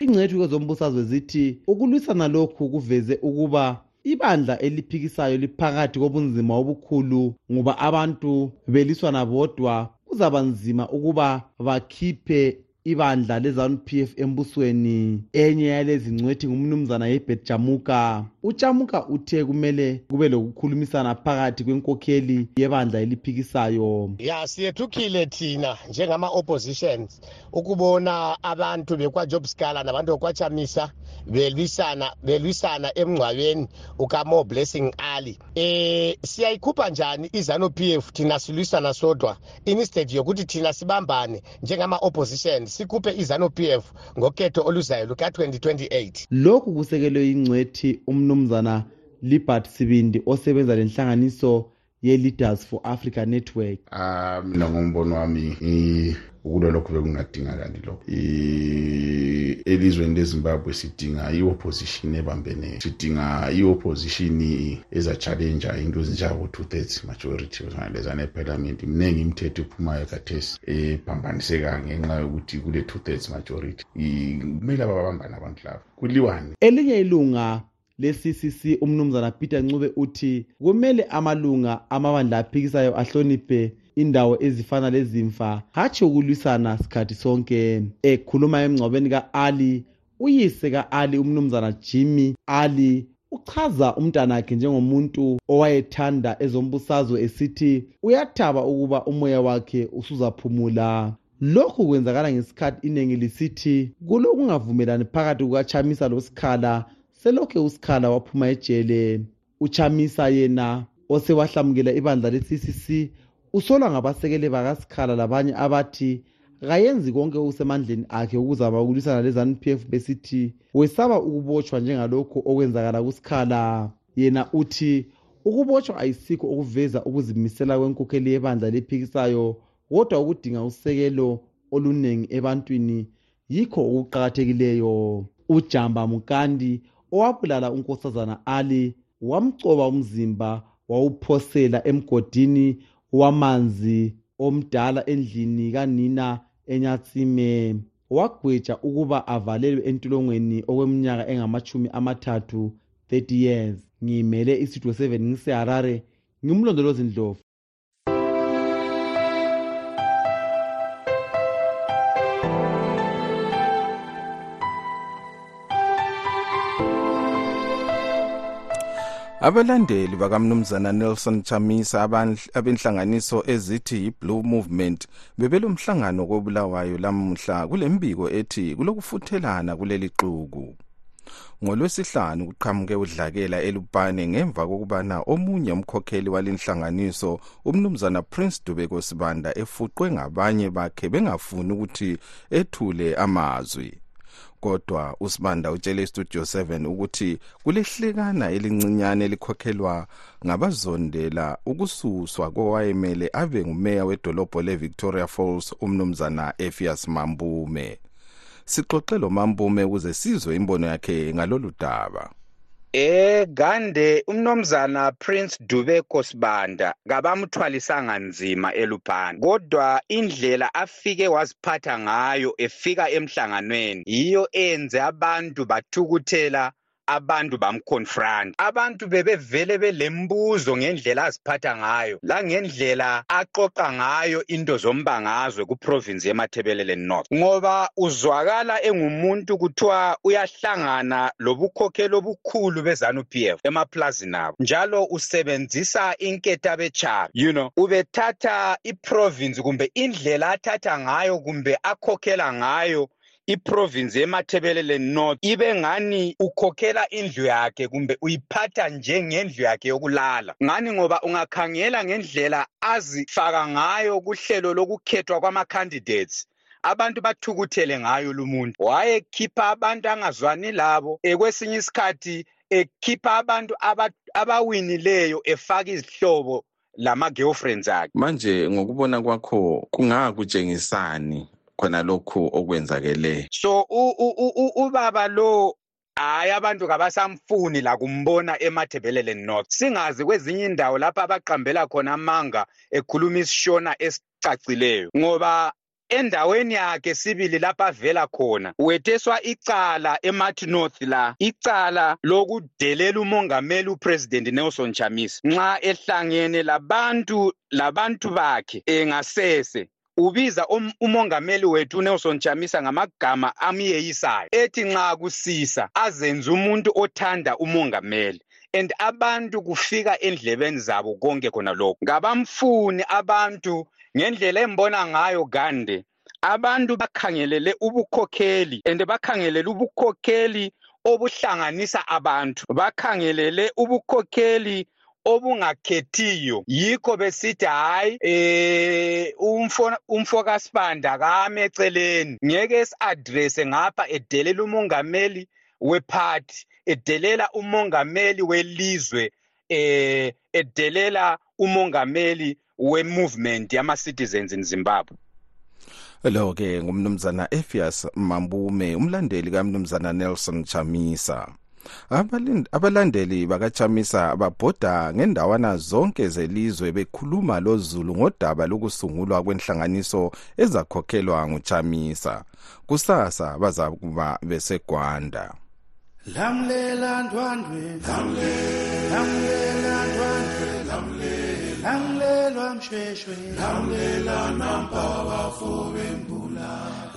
Ingcethu kwezombusazwe zithi ukulwisana lokhu kuveze ukuba ibandla eliphikisayo liphakathi kobunzima obukhulu ngoba abantu beliswana bodwa kuzaba nzima ukuba bakhiphe ibandla lezanup f embusweni. Enye yalezi ngcwethi ngumnumzana yebet jamuka. Ujamuka uthe kumele kube lokukhulumisana phakathi kwenkokheli yebandla eliphikisayo. Ya siyethukile thina njengama-oppositions ukubona abantu bekwajob scala nabantu bekwachamisa belwisana belwisana emngcwabeni ukamo blessing ali. Eh siyayikhupha njani izanu PF thina silwisana sodwa? Instead yokuthi thina sibambane njengama opposition sikhuphe izanu PF ngokhetho oluzayo luka 2028 lokhu kusekelwe ingcwethi umnumzana libert sibindi osebenza lenhlanganiso ye-leaders for africa network. Ah mina ngombono wami ukulwa lokhu bekungadingakali lokho. Elizweni lezimbabwe sidinga i-opposition ebambeneyo sidinga i-opposition eza-challenja into ezinjengabo two-thirds majority ohlangabezana ephalamenti mningi imithetho ephumayo kathesi ephambaniseka ngenxa yokuthi kule two-thirds majority. Kumele ababambane abantu labo kuliwane. Elinye ilunga le-ccc umnumzana peter ncube uthi kumele amalunga amabandla aphikisayo ahloniphe indawo ezifana lezimfa hatshi ukulwisana sikhathi sonke. Ekhuluma emngcwabeni ka-ali uyise ka-ali umnumzana jimmy. Ali uchaza umntanakhe njengomuntu owayethanda ezombusazwe esithi uyathaba ukuba umoya wakhe usuzaphumula. Lokhu kwenzakala ngesikhathi iningi lisithi kulokungavumelani phakathi kukachamisa losikhala selokhe usikhala waphuma ejele. Uchamisa yena osewahlamukela ibandla le-ccc usolwa ngabasekeli bakasikhala labanye abathi kayenzi konke okusemandleni akhe ukuzama ukulwisana le-zanup f besithi wesaba ukubotshwa njengalokhu okwenzakala kusikhala yena uthi ukubotshwa ayisikho okuveza ukuzimisela kwenkokheli yebandla lephikisayo kodwa ukudinga usekelo oluningi ebantwini yikho okuqakathekileyo. Ujamba mukandi owabulala unkosazana ali wamcoba umzimba wawuphosela emgodini wamanzi omdala endlini kanina enyatsime wagweja ukuba avalelwe entolongweni okweminyaka engamachumi amathathu 30 years. Ngiyimele isitudio 7 ngiseharare ngimlondolozi ndlovu. Abalandeli bakamnumzana nelson chamisa abenhlanganiso ezithi yi-blue movement bebelomhlangano kobulawayo lamuhla kule mbiko ethi kulokufuthelana kuleli xuku. Ngolwesihlanu kuqhamuke udlakela elupane ngemva kokubana omunye umkhokheli walenhlanganiso umnumzana prince dubeko sibanda efuqwe ngabanye bakhe bengafuni ukuthi ethule amazwi. Kodwa usibanda utshele istudio 7 ukuthi kulehlekana elincinyane elikhokhelwa ngabazondela ukususwa kowayemele abe ngumeya wedolobho le-victoria falls umnumzana efias mambume. Sixoxe lo mambume ukuze sizwe imbono yakhe ngalolu daba. Eh Gande umnomzana Prince Dubeko Sibanda kabamthwalisanga nzima eluphani kodwa indlela afike waziphatha ngayo efika emhlanganweni yiyo enze abantu bathukuthela abantu bamconfront abantu bebevele belembuzo ngendlela aziphatha ngayo langendlela aqoqa ngayo into zombangazwe kuprovince yemathebelele north ngoba uzwakala engumuntu kuthiwa uyahlangana lobukhokheli obukhulu bezanup f emaplazini abo njalo usebenzisa inketa bechabi you know ubethatha iprovince kumbe indlela athatha ngayo kumbe akhokhela ngayo iprovince yemathebelele north ibe ngani ukhokhela indlu yakhe kumbe uyiphatha njengendlu yakhe yokulala? Ngani ngoba ungakhangela ngendlela azifaka ngayo kuhlelo lokukhethwa kwama-candidates abantu bathukuthele ngayo lumuntu wayekhipha abantu angazwani labo ekwesinye isikhathi ekhipha abantu aba- abawinileyo efaka izihlobo lama-girlfriends akhe. Manje ngokubona kwakho kungakutshengisani khona lokhu okwenzakeleyo so ubaba lo hayi abantu kabasamfuni la kumbona emathebelele north. Singazi kwezinye indawo lapho abaqambela khona amanga ekhuluma isishona esicacileyo ngoba endaweni yakhe sibili lapho avela khona wetheswa icala emathi north la icala lokudelela umongameli upresident nelson chamisa. Nxa ehlangene labantu labantu bakhe engasese ubiza um- umongameli wethu uNelson Chamisa ngamagama amyeyisayo ethi nxa kusisa azenze umuntu othanda umongameli and abantu kufika endlebeni zabo konke khona lokho ngabamfuni abantu ngendlela embona ngayo Gande abantu bakhangelele ubukhokheli and bakhangelele ubukhokheli obuhlanganisa abantu. Bakhangelele ubukhokheli obungakhethiyo. Yikho besithi hayi eh umfo umfo kaSibanda kame eceleni. Ngeke esi-address ngapha edelela umongameli wephathi edelela umongameli welizwe eh edelela umongameli we-movement yama-citizens in Zimbabwe. Lo ke ngumnumzana efias mambume umlandeli kamnumzana nelson chamisa. Abalandeli bakachamisa babhoda ngendawana zonke zelizwe bekhuluma lozulu ngodaba lokusungulwa kwenhlanganiso ezakhokhelwa nguchamisa. Kusasa bazakuba besegwanda. Lamlela ndwandwe lamlela ndwandwe lamlelwa mshweshwe lamlela nampabafo bembula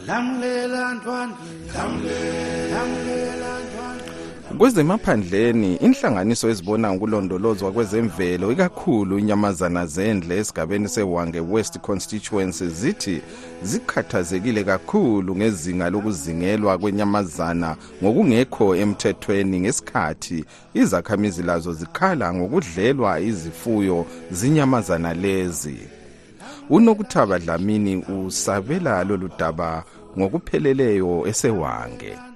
lamlela ndwandwe lamlela ndwandwe. Kwezemaphandleni inhlanganiso ezibona ngokulondolozwa kwezemvelo ikakhulu inyamazana zendle esigabeni sewange west constituency zithi zikhathazekile kakhulu ngezinga lokuzingelwa kwenyamazana ngokungekho emthethweni ngesikhathi. Izakhamizi lazo zikhala ngokudlelwa izifuyo zinyamazana lezi. Unokuthaba dlamini usabela lolu daba ngokupheleleyo esewange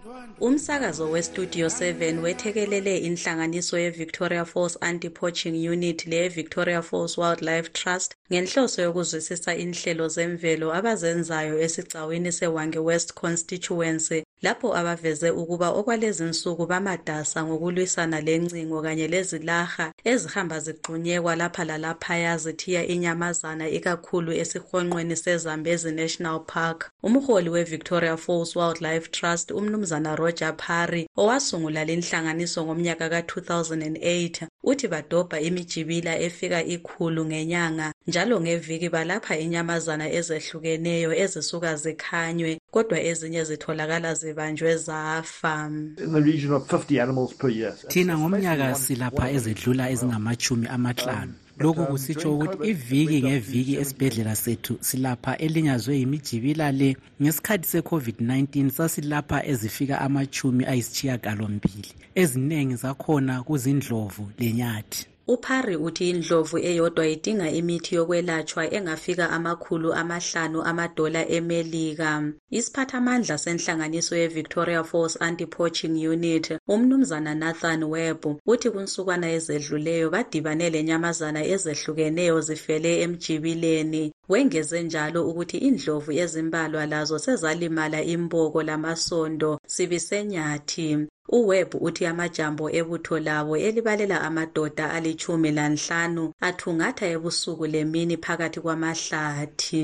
umsakazo westudio 7 wethekelele inhlanganiso ye-victoria falls anti-poaching unit leye-victoria falls wildlife trust ngenhloso yokuzwisisa inhlelo zemvelo abazenzayo esigcawini sewange west constituency. Lapho abaveze ukuba okwalezi nsuku bamadasa ngokulwisana lencingo kanye lezilaha ezihamba zigxunyekwa lapha lalaphaya zithiya inyamazana ikakhulu esihonqweni sezambezi national park. Umholi we-victoria falls wildlife trust umnumzana roger parry owasungula linhlanganiso ngomnyaka ka-2008 uthi badobha imijibila efika ikhulu ngenyanga njalo ngeviki balapha inyamazana ezehlukeneyo ezisuka zikhanywe kodwa ezinye zitholakala zibanjwe zafa. Thina ngomnyaka silapha ezedlula ezingamachumi amahlanu. Lokhu kusitsho ukuthi iviki ngeviki esibhedlela sethu silapha elinyazwe yimijibila le. Ngesikhathi se-covid-19 sasilapha ezifika amachumi ayisishiyagalombili eziningi zakhona kuzindlovu lenyathi uphari uthi indlovu eyodwa idinga imithi yokwelatshwa engafika amakhulu amahlanu amadola emelika. Isiphathamandla senhlanganiso ye-victoria falls anti-poaching unit umnumzana nathan webb uthi kunsukwana ezedluleyo badibane lenyamazana ezehlukeneyo zifele emjibileni. Wengeze njalo ukuthi indlovu ezimbalwa lazo sezalimala imboko lamasondo sibisenyathi uwebb uthi amajambo ebutho labo elibalela amadoda alitshumi lanhlanu athungatha ebusuku lemini phakathi kwamahlathi.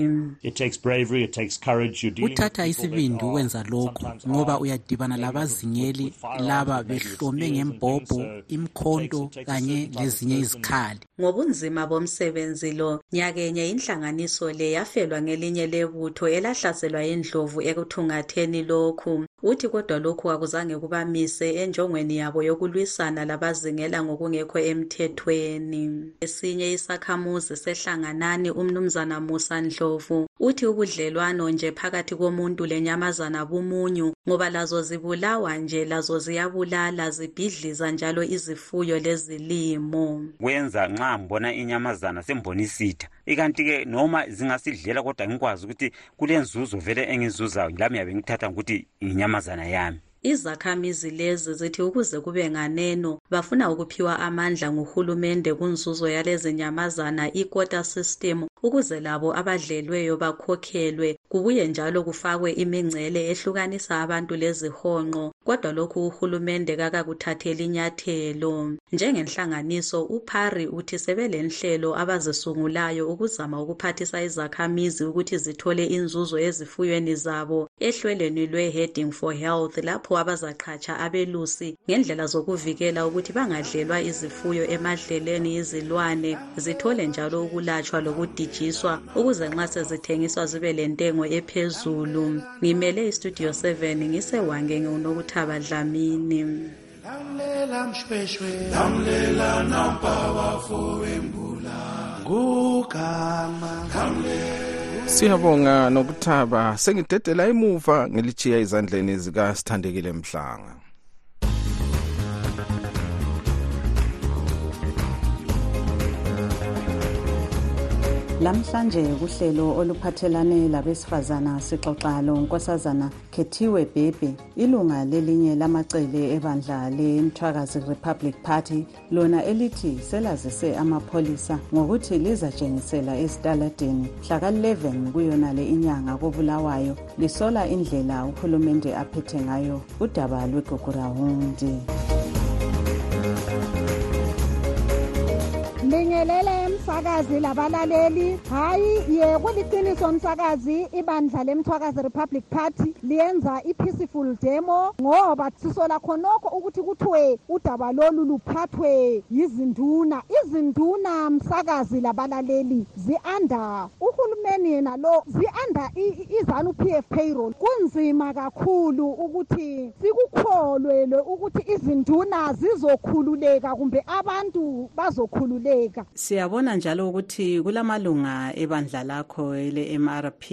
Kuthatha isibindi ukwenza lokhu ngoba uyadibana labazingeli laba behlome ngembhobho imkhonto kanye lezinye izikhali. Ngobunzima bomsebenzi lo nyakenye inhlanganiso le yafelwa ngelinye lebutho elahlaselwa indlovu ekuthungatheni lokhu uthi kodwa lokhu akuzange kubamise enjongweni yabo yokulwisana labazingela ngokungekho emthethweni. Esinye isakhamuzi sehlanganani umnumzana musa ndlovu. Uthi ubudlelwano nje phakathi komuntu lenyamazana bumunyu ngoba lazo zibulawa nje lazo ziyabulala zibhidliza njalo izifuyo lezilimo. Kwenza nxa ngibona inyamazana sembona isitha ikanti-ke noma zingasidlela kodwa ngikwazi ukuthi kulenzuzo vele engizuzayo lami yabe ngithatha ngokuthi inyamazana yami. Izakhamizi lezi zithi ukuze kube nganeno bafuna ukuphiwa amandla nguhulumende kunzuzo yalezi nyamazana i-quota system ukuze labo abadlelweyo bakhokhelwe. Kubuye njalo kufakwe imingcele ehlukanisa abantu lezihonqo kodwa lokhu uhulumende kakakuthatheli inyathelo njengenhlanganiso uphari uthi sebelenhlelo abazisungulayo ukuzama ukuphathisa izakhamizi ukuthi zithole inzuzo ezifuyweni zabo ehlelweni lwe-heading for health lapho abazaqhatsha abelusi ngendlela zokuvikela ukuthi bangadlelwa izifuyo emadleleni izilwane zithole njalo ukulatshwa lokudijiswa ukuze nxa sezithengiswa zibe lentengo ephezulu. Ngimele istudio 7 ngisewange ngiunokuthaba dlamini. Lamlela mshweshwe. Lamlela nampabafo bembula kugama siyabonga nokuthaba. Sengidedela emuva ngilichiya ezandleni zikasithandekile mhlanga. Lamhlanje kuhlelo oluphathelane labesifazana sixoxa lo nkosazana khethiwe bhebhe ilunga lelinye lamacele ebandla lemthwakazi republic party. Lona elithi selazise amapholisa ngokuthi lizatshengisela ezitaladeni mhlaka-11 kuyonale inyanga kobulawayo lisola indlela uhulumende aphethe ngayo udaba lwegugurawundi ngibingelele msakazi labalaleli hayi ye kuliqiniso msakazi. Ibandla lemthwakazi republic party liyenza i-peaceful demo ngoba sisola khonokho ukuthi kuthiwe udaba lolu luphathwe yizinduna. Izinduna msakazi labalaleli zi-under. Uhulumeni yena lo zi-under izanu p f payroll. Kunzima kakhulu ukuthi sikukholwelwe ukuthi izinduna zizokhululeka kumbe abantu bazokhululeka. Siyabona njalo ukuthi kulamalunga ebandla lakho ele-mrp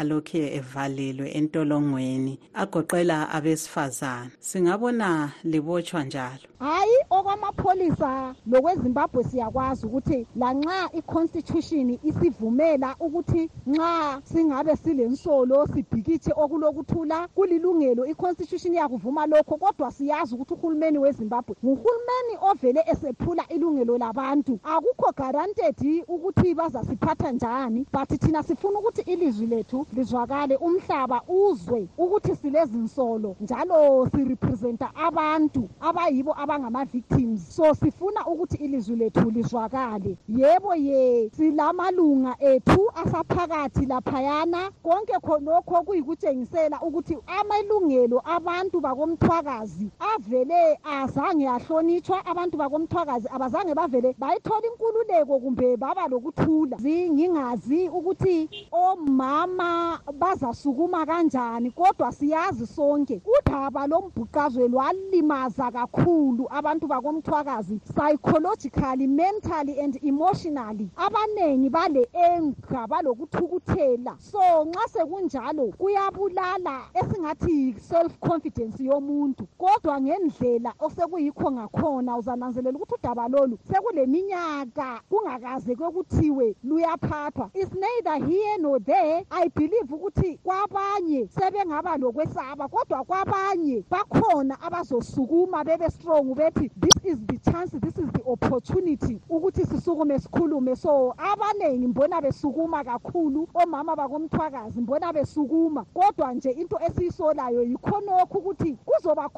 alokhe evalelwe entolongweni agoqela abesifazana singabona libotshwa njalo. Hayi okwamapholisa lokwezimbabwe siyakwazi ukuthi lanxa i-constitution isivumela ukuthi nxa singabe silensolo sibhikitshe okulokuthula kulilungelo i-constitution iyakuvuma lokho kodwa siyazi ukuthi uhulumeni wezimbabwe nguhulumeni ovele esephula ilungelo labantu. Akukho guaranteed ukuthi bazasiphatha njani but thina sifuna ukuthi ilizwi lethu lizwakale umhlaba uzwe ukuthi silezinsolo njalo sirepresenta abantu abayibo abangama-victims. So sifuna ukuthi ilizwi lethu lizwakale. Yebo ye silamalunga ethu asaphakathi laphayana. Konke khonokho kuyikutshengisela ukuthi amalungelo abantu bakomthwakazi avele azange ahlonitshwa abantu bakomthwakazi abazange bavele bayithola inkululeko kumbe baba lokuthula ngingazi ukuthi omama bazasukuma kanjani kodwa siyazi sonke. Udaba lombhuqazwe lwalimaza kakhulu abantu bakomthwakazi psychologically mentally and emotionally. Abaningi bale enga balokuthukuthela. So nxa sekunjalo kuyabulala esingathi self confidence yomuntu. Kodwa ngendlela osekuyikho ngakhona uzananzelela ukuthi udaba lolu sekuleminyaka kungakaze kwekuthiwe luyaphathwa. Is neither here nor there. I believe ukuthi kwabanye sebengaba lokwesaba kodwa kwabanye bakhona abazosukuma bebe strong bethi this is the chance this is the opportunity ukuthi sisukume sikhulume. So abaningi mbona besukuma kakhulu omama bakomthwakazi mbona besukuma. Kodwa nje into esiyisolayo yikhonokho ukuthi kuzoba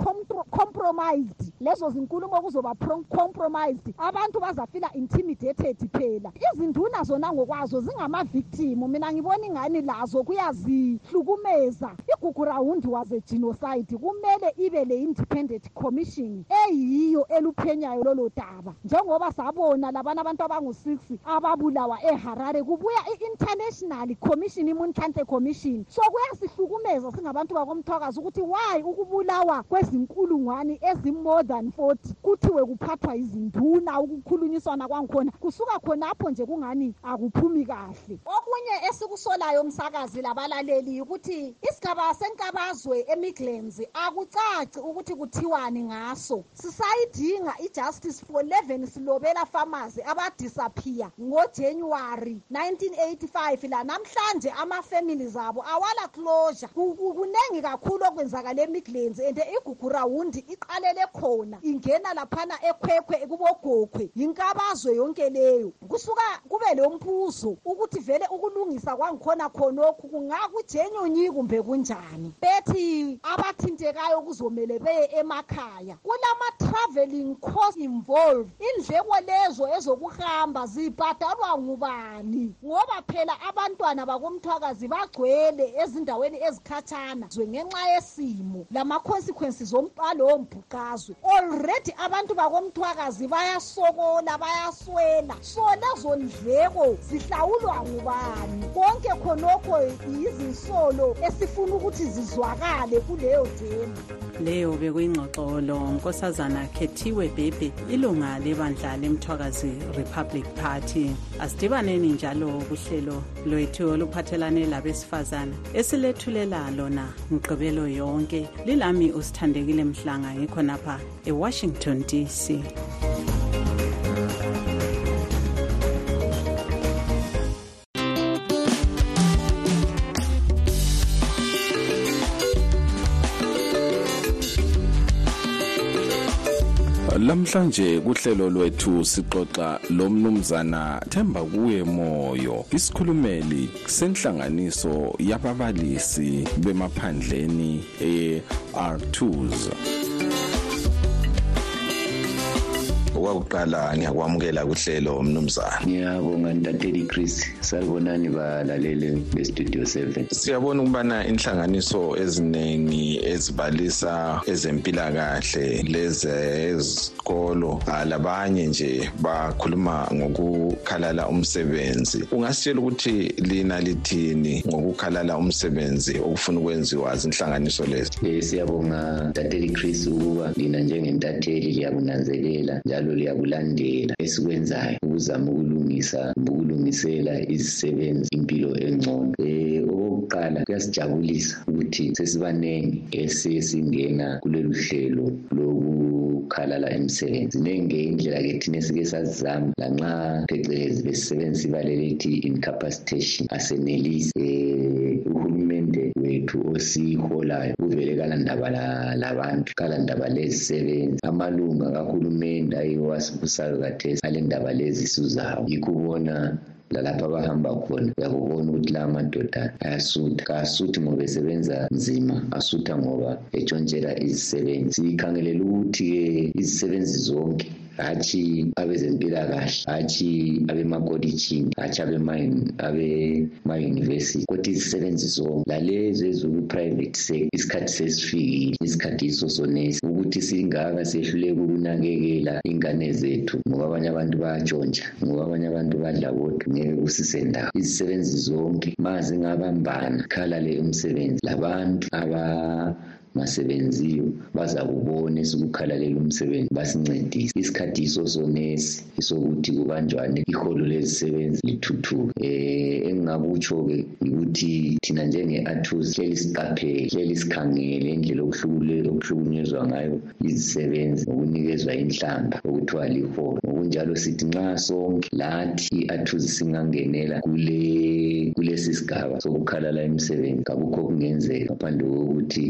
compromised. Lezo zinkulumo kuzoba compromised. Abantu bazafila intimidated phela. Izinduna zona ngokwazo zingama-victim. Mina ngibona ingani lazo kuyazihlukumeza igugu rawundi was a genocide. Kumele ibe le-independent commission eyiyo eluphenyayo lolo daba njengoba sabona labana abantu abangu-six ababulawa eharare kubuya i-international commission imuntlante commission. So kuyasihlukumeza singabantu bakomthwakazi ukuthi why ukubulawa kwezinkulungwane ezi-more than forty kuthiwe kuphathwa izinduna ukukhulunyiswana kwangikhona kusuka khonapho nje kungani? Akuphumi kahle. Okunye esikusolayo msakazi labalaleli ukuthi isigaba senkabazwe emiglands akucaci ukuthi kuthiwani ngaso. Sisayidinga i-justice for 11 silobela pharmacy abadisappear ngojanuwari 1985 lanamhlanje amafemili zabo awala closure. Kuningi kakhulu okwenzakala emiglands and igugu rawundi iqalele khona. Ingena laphana ekhwekhwe kubogokhwe. Yinkabazwe yonke leyo. Kusuka kube lo mbuzo ukuthi vele ukulungisa kwangikhona khonokhu kungakujenyonyi kumbe kunjani. Bethi abathintekayo kuzomele beye emakhaya. Kulama-traveling cost involved indleko lezo ezokuhamba zibhadalwa ngubani? Ngoba phela abantwana bakomthwakazi bagcwele ezindaweni ezikhatshana zwe ngenxa yesimo lama-consequences ompalo wombhuqazwe. Already abantu bakomthwakazi bayasokola bayaswela. So lezo ndleko zihlawulwa ngubani? Konke khonokho yizinsolo esifuna ukuthi zizwakale kuleyo demo leyo bekuyingxoxolo. Nkosazana khethiwe bhebhe ilunga lebandla lemthwakazi republic party. Asidibaneni njalo kuhlelo lwethu oluphathelane labesifazana esilethulela lona mgqibelo yonke. Lilami usithandekile mhlanga ngikhonapha ewashington dc lamhlanje kuhlelo lwethu sixoxa lomnumzana Themba kuye moyo. Isikhulumeli senhlanganiso yababalisi bemaphandleni e-R2s okwakuqala ngiyakwamukela kuhlelo mnumzana ngiyabonga ntateli chris. Salibonani balaleli bestudio 7 siyabona ukubana inhlanganiso eziningi ezibalisa ezempilakahle lezezikolo labanye nje bakhuluma ngokukhalala umsebenzi. Ungasitshela ukuthi lina lithini ngokukhalala umsebenzi okufuna ukwenziwa zinhlanganiso lezi? Um siyabonga ntateli chris ukuba lina njengentatheli liyakunanzelela njalo liyakulandela esikwenzayo ukuzama ukulungisa kumbe ukulungisela izisebenzi impilo engcono. Um okokuqala kuyasijabulisa ukuthi sesibanengi esesingena kulelu hlelo lokukhalala emsebenzi ziningi indlela-ke thina esike sazizama lanxa phecelezi besisebenzisa ibale lethi incapacitation asenelisi um uhulumende wethu osiholayo uvele kalandaba labantu kalandaba lezisebenzi. Amalunga kahulumende ayiwo asibusayo kathesi alendaba lezi suzawo yikho ubona lalapho abahamba khona uyakubona ukuthi la madoda ayasutha. Kasuthi ngoba esebenza nzima asutha ngoba etshontshela izisebenzi. Sikhangelela ukuthi-ke izisebenzi zonke hatshi abezempilakahle hatshi abemakolitshini hatshi abema-university kodwa izisebenzi zonke lalezo ezikwi-private sector isikhathi sesifikile isikhathi yiso sonesi ukuthi singaka sehluleka ukunakekela ingane zethu ngoba abanye abantu bayatshontsha ngoba abanye abantu badla bodwa ngeke kusisendawo. Izisebenzi zonke ma zingabambana khalale umsebenzi. Labantu aba masebenziyo baza kubona esikukhalalela umsebenzi basincedise. Isikhathi yiso sonesi esokuthi kubanjwane iholo lezisebenzi lithuthuke. Um engingakutsho-ke ukuthi thina njenge-athus hleli siqaphele hleli sikhangele indlela okuhlukunyezwa ngayo izisebenzi ngokunikezwa inhlamba okuthiwa liholo. Ngokunjalo sithi nxa sonke lathi i-athus singangenela kule kulesi sigaba sokukhalala imisebenzi kakukho kungenzeka ngaphandle kokuthi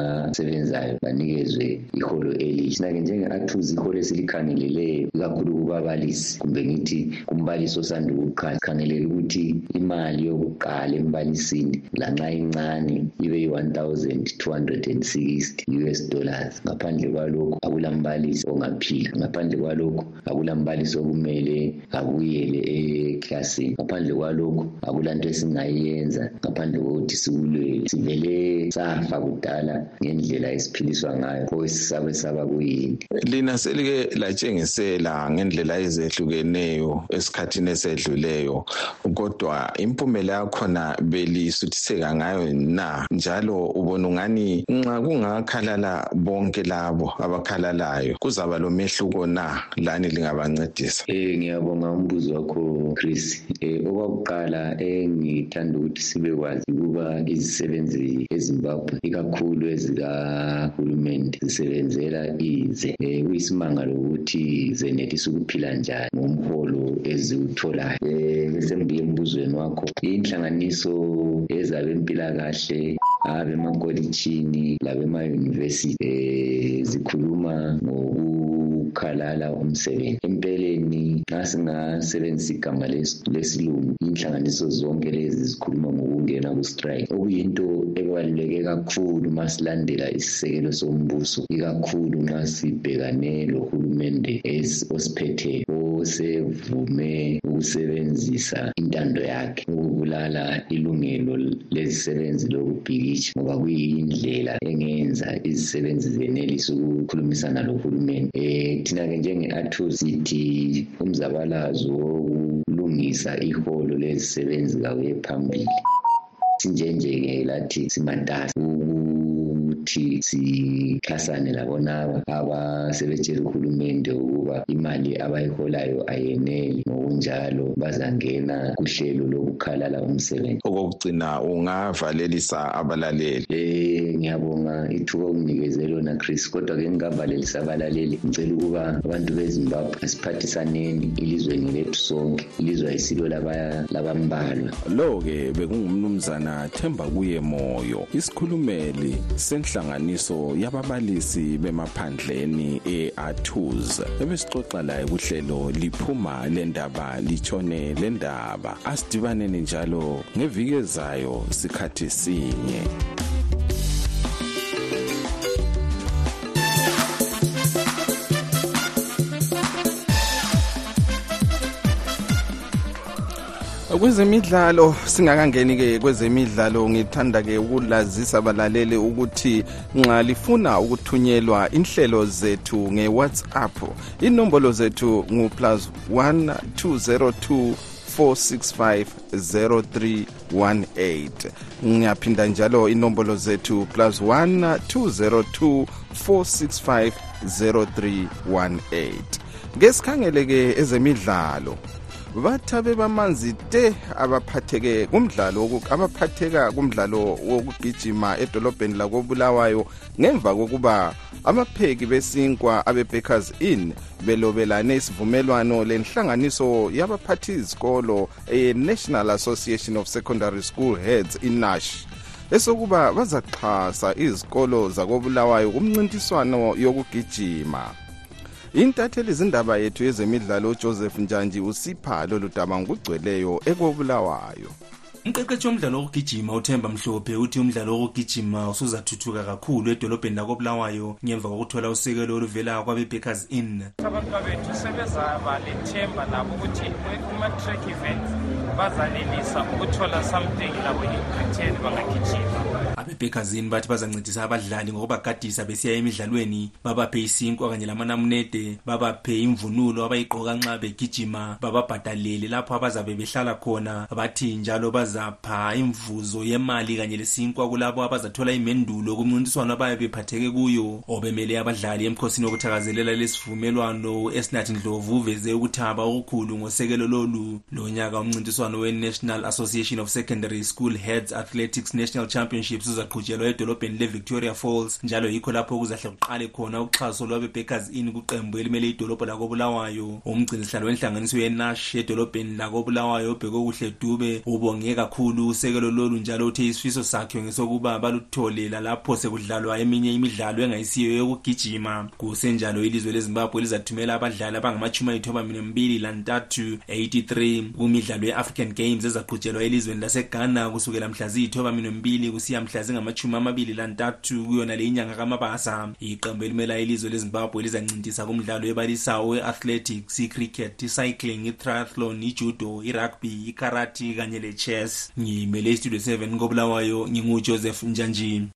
abasebenzayo banikezwe iholo elihle sina-ke njenge-athuzi iholo esilikhangeleleyo ikakhulu kubabalisi kumbe ngithi kumbalisi osanda ukuqala sikhangelela ukuthi imali yokuqala embalisini lanxa incane ibe yi-one thousand two hundred and sixty us dollars. Ngaphandle kwalokho akulambalisi ongaphila ngaphandle kwalokho akulambalisi okumele abuyele eklasini ngaphandle kwalokho akulanto esingayenza ngaphandle kokuthi sikulwele. Sivele safa kudala ngendlela esiphiliswa ngayo pho sisabe saba kuyini. Lina selike latshengisela ngendlela ezehlukeneyo esikhathini esedluleyo kodwa impumela yakhona belisuthiseka ngayo na? Njalo ubona ungani nxa kungakhalala bonke labo abakhalalayo kuzaba lomehluko na? Lani lingabancedisa. Um ngiyabonga umbuzo wakho chris. Um okwakuqala engithanda ukuthi sibekwazi ukuba izisebenzi ezimbabwe ikakhulu ezikahulumende zisebenzela ize um kuyisimangalo ukuthi zenelisa ukuphila njani ngomholo eziwutholayo. Um bese ngibuye embuzweni wakho inhlanganiso ezabempilakahle abemakolitshini labemayunivesithi um zikhuluma ngokukhalala umsebenzi. Empeleni nxa singasebenzisa igama lesilungu inhlanganiso zonke lezi zikhuluma ngokungena kustrike. Okuyinto ebaluleke kakhulu ma silandela isisekelo sombuso ikakhulu nxa sibhekane lohulumende osiphetheyo osevume ukusebenzisa intando yakhe ukubulala ilungelo lezisebenzi lokubhikitsha ngoba kuyindlela engenza izisebenzi zenelisa ukukhulumisana lohulumende um thina-ke njenge-athu sithi umzabalazo wokulungisa iholo lezisebenzi kakuye phambili. Sinjenje-ke lathi simatasa ukuthi sixhasane labonaba abasebetshela uhulumende ukuba imali abayiholayo ayeneli. Ngokunjalo bazangena kuhlelo lokukhalala umsebenzi. Okokugcina ungavalelisa abalaleli? Um ngiyabonga ithuba okunikeze lona chris kodwa-ke ngingavalelisa abalaleli. Ngicela ukuba abantu bezimbabwe asiphathisaneni ilizweni lethu sonke ilizwe ayisilo labambalwa. Lo-ke bekungumnumzana themba kuye moyo isikhulumeli senhlanganiso yababalisi bemaphandleni e-atus ebesixoxa laye kuhlelo liphuma lendaba litshone lendaba asidibaneni njalo ngeviki ezayo sikhathi sinye. Kwezemidlalo singakangeni-ke kwezemidlalo ngithanda-ke ukulazisa abalaleli ukuthi nxa lifuna ukuthunyelwa inhlelo zethu nge-whatsapp inombolo zethu ngu-plus 1 202 465 0318 ngiyaphinda njalo inombolo zethu plus 1 202 465 0318 ngesikhangeleke ezemidlalo bathabe bamanzi te abaphatheke kumdlalo abaphatheka kumdlalo wokugijima edolobheni lakobulawayo ngemva kokuba abapheki besinkwa abe-bakers inn belobelane isivumelwano lenhlanganiso yabaphathi izikolo e-national association of secondary school heads inash esokuba bazaxhasa izikolo zakobulawayo kumncintiswano yokugijima intatheli zindaba yethu yezemidlalo ujoseph njanji usipha lolu daba ngokugcweleyo ekobulawayo. Umqeqeshi womdlalo wokugijima uthemba mhlophe uthi umdlalo wokugijima usuzathuthuka kakhulu edolobheni lakobulawayo ngemva kokuthola usekelo oluvela kwabe-bakers inn. Abantwa bethu sebezaba lethemba labo ukuthi kuma-track events bazanelisa ukuthola something labo in-return bangagijima abebhekazini bathi bazancedisa abadlali ngokubagadisa besiya emidlalweni? Babaphe isinkwa kanye lamanamunede babaphe imvunulo abayigqoka nxa begijima bababhadalele lapho abazabe behlala khona. Bathi njalo bazapha imvuzo yemali kanye lesinkwa kulabo abazathola imendulo kumncintiswano abayabe bephatheke kuyo. Obemele abadlali emkhosini wokuthakazelela lesivumelwano esinathi ndlovu uveze ukuthaba okukhulu ngosekelo lolu. Lonyaka umncintiswano we-national association of secondary school heads athletics national championships uzaqhutshelwa edolobheni le-victoria falls njalo yikho lapho kuzahle kuqale khona uxhaso lwabe-bakers inn kuqembu elimele idolobho lakobulawayo. Umgcinisihlalo wenhlanganiso yenash edolobheni lakobulawayo obheke kuhle dube ubonge kakhulu usekelo lolu njalo uthe isifiso sakhe ngesokuba baluthole lalapho sekudlalwa eminye imidlalo engayisiyo yokugijima. Kusenjalo ilizwe lezimbabwe lizathumela abadlali abangamachumi ayithoba lantathu 83 kumidlalo ye-african games ezaqhutshelwa elizweni laseghana kusukela mhla ziyithoba kusiya mhla zingamachumi amabili lantathu kuyona le inyanga kamabasa. Iqembu elimela ilizwe lezimbabwe lizancintisa kumdlalo ebalisayo we-athletics icricket icycling itriathlon ijudo irugby ikarati kanye le-chess ngimele istudio 7 kobulawayo ngingujoseph njanji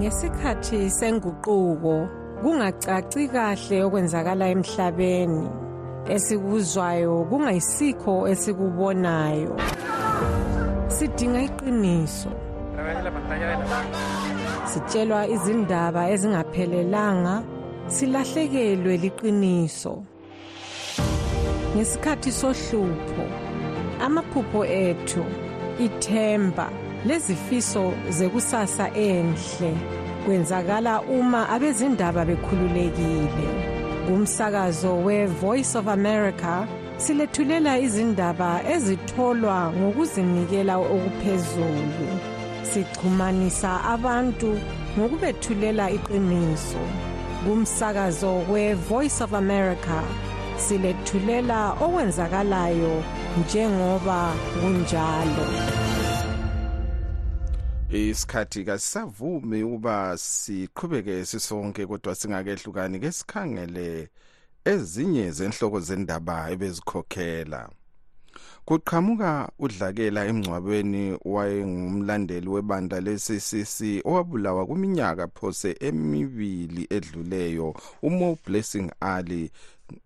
ngesikhathi senguquko kungacaci kahle okwenzakala emhlabeni. Esikuzwayo kungayisikho esikubonayo. Sidinga iqiniso sitshelwa izindaba ezingaphelelanga silahlekelwe liqiniso. Ngesikhathi sohlupho amaphupho ethu ithemba lezifiso zekusasa enhle kwenzakala uma abezindaba bekhululekile. Kumsakazo we-voice of america silethulela izindaba ezitholwa ngokuzinikela okuphezulu. Sixhumanisa abantu ngokubethulela iqiniso. Kumsakazo we-voice of america silethulela okwenzakalayo njengoba kunjalo. Isikhathi kasisavumi ukuba siqhubeke sisonke kodwa singakehlukani ke sikhangele ezinye zenhloko zendaba ebezikhokhela. Kuqhamuka udlakela emngcwabeni wayengumlandeli webandla le-ccc owabulawa kwiminyaka phose emibili edluleyo umo blessing ali.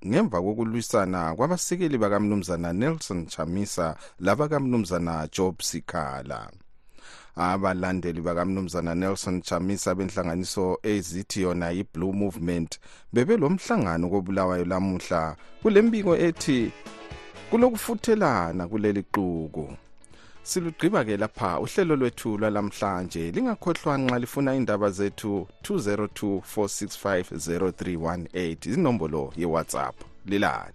Ngemva kokulwisana kwabasekeli bakamnumzana nelson chamisa labakamnumzana job sikhala. Abalandeli bakamnumzana nelson chamisa benhlanganiso ezithi yona yi-blue movement bebelo mhlangano kobulawayo lamuhla. Kule mbiko ethi kulokufuthelana kuleli xuku silugqiba-ke lapha uhlelo lwethu lwalamhlanje lingakhohlwa nxa lifuna indaba zethu 202 465 0318 izinombolo yewhatsapp. Lilale.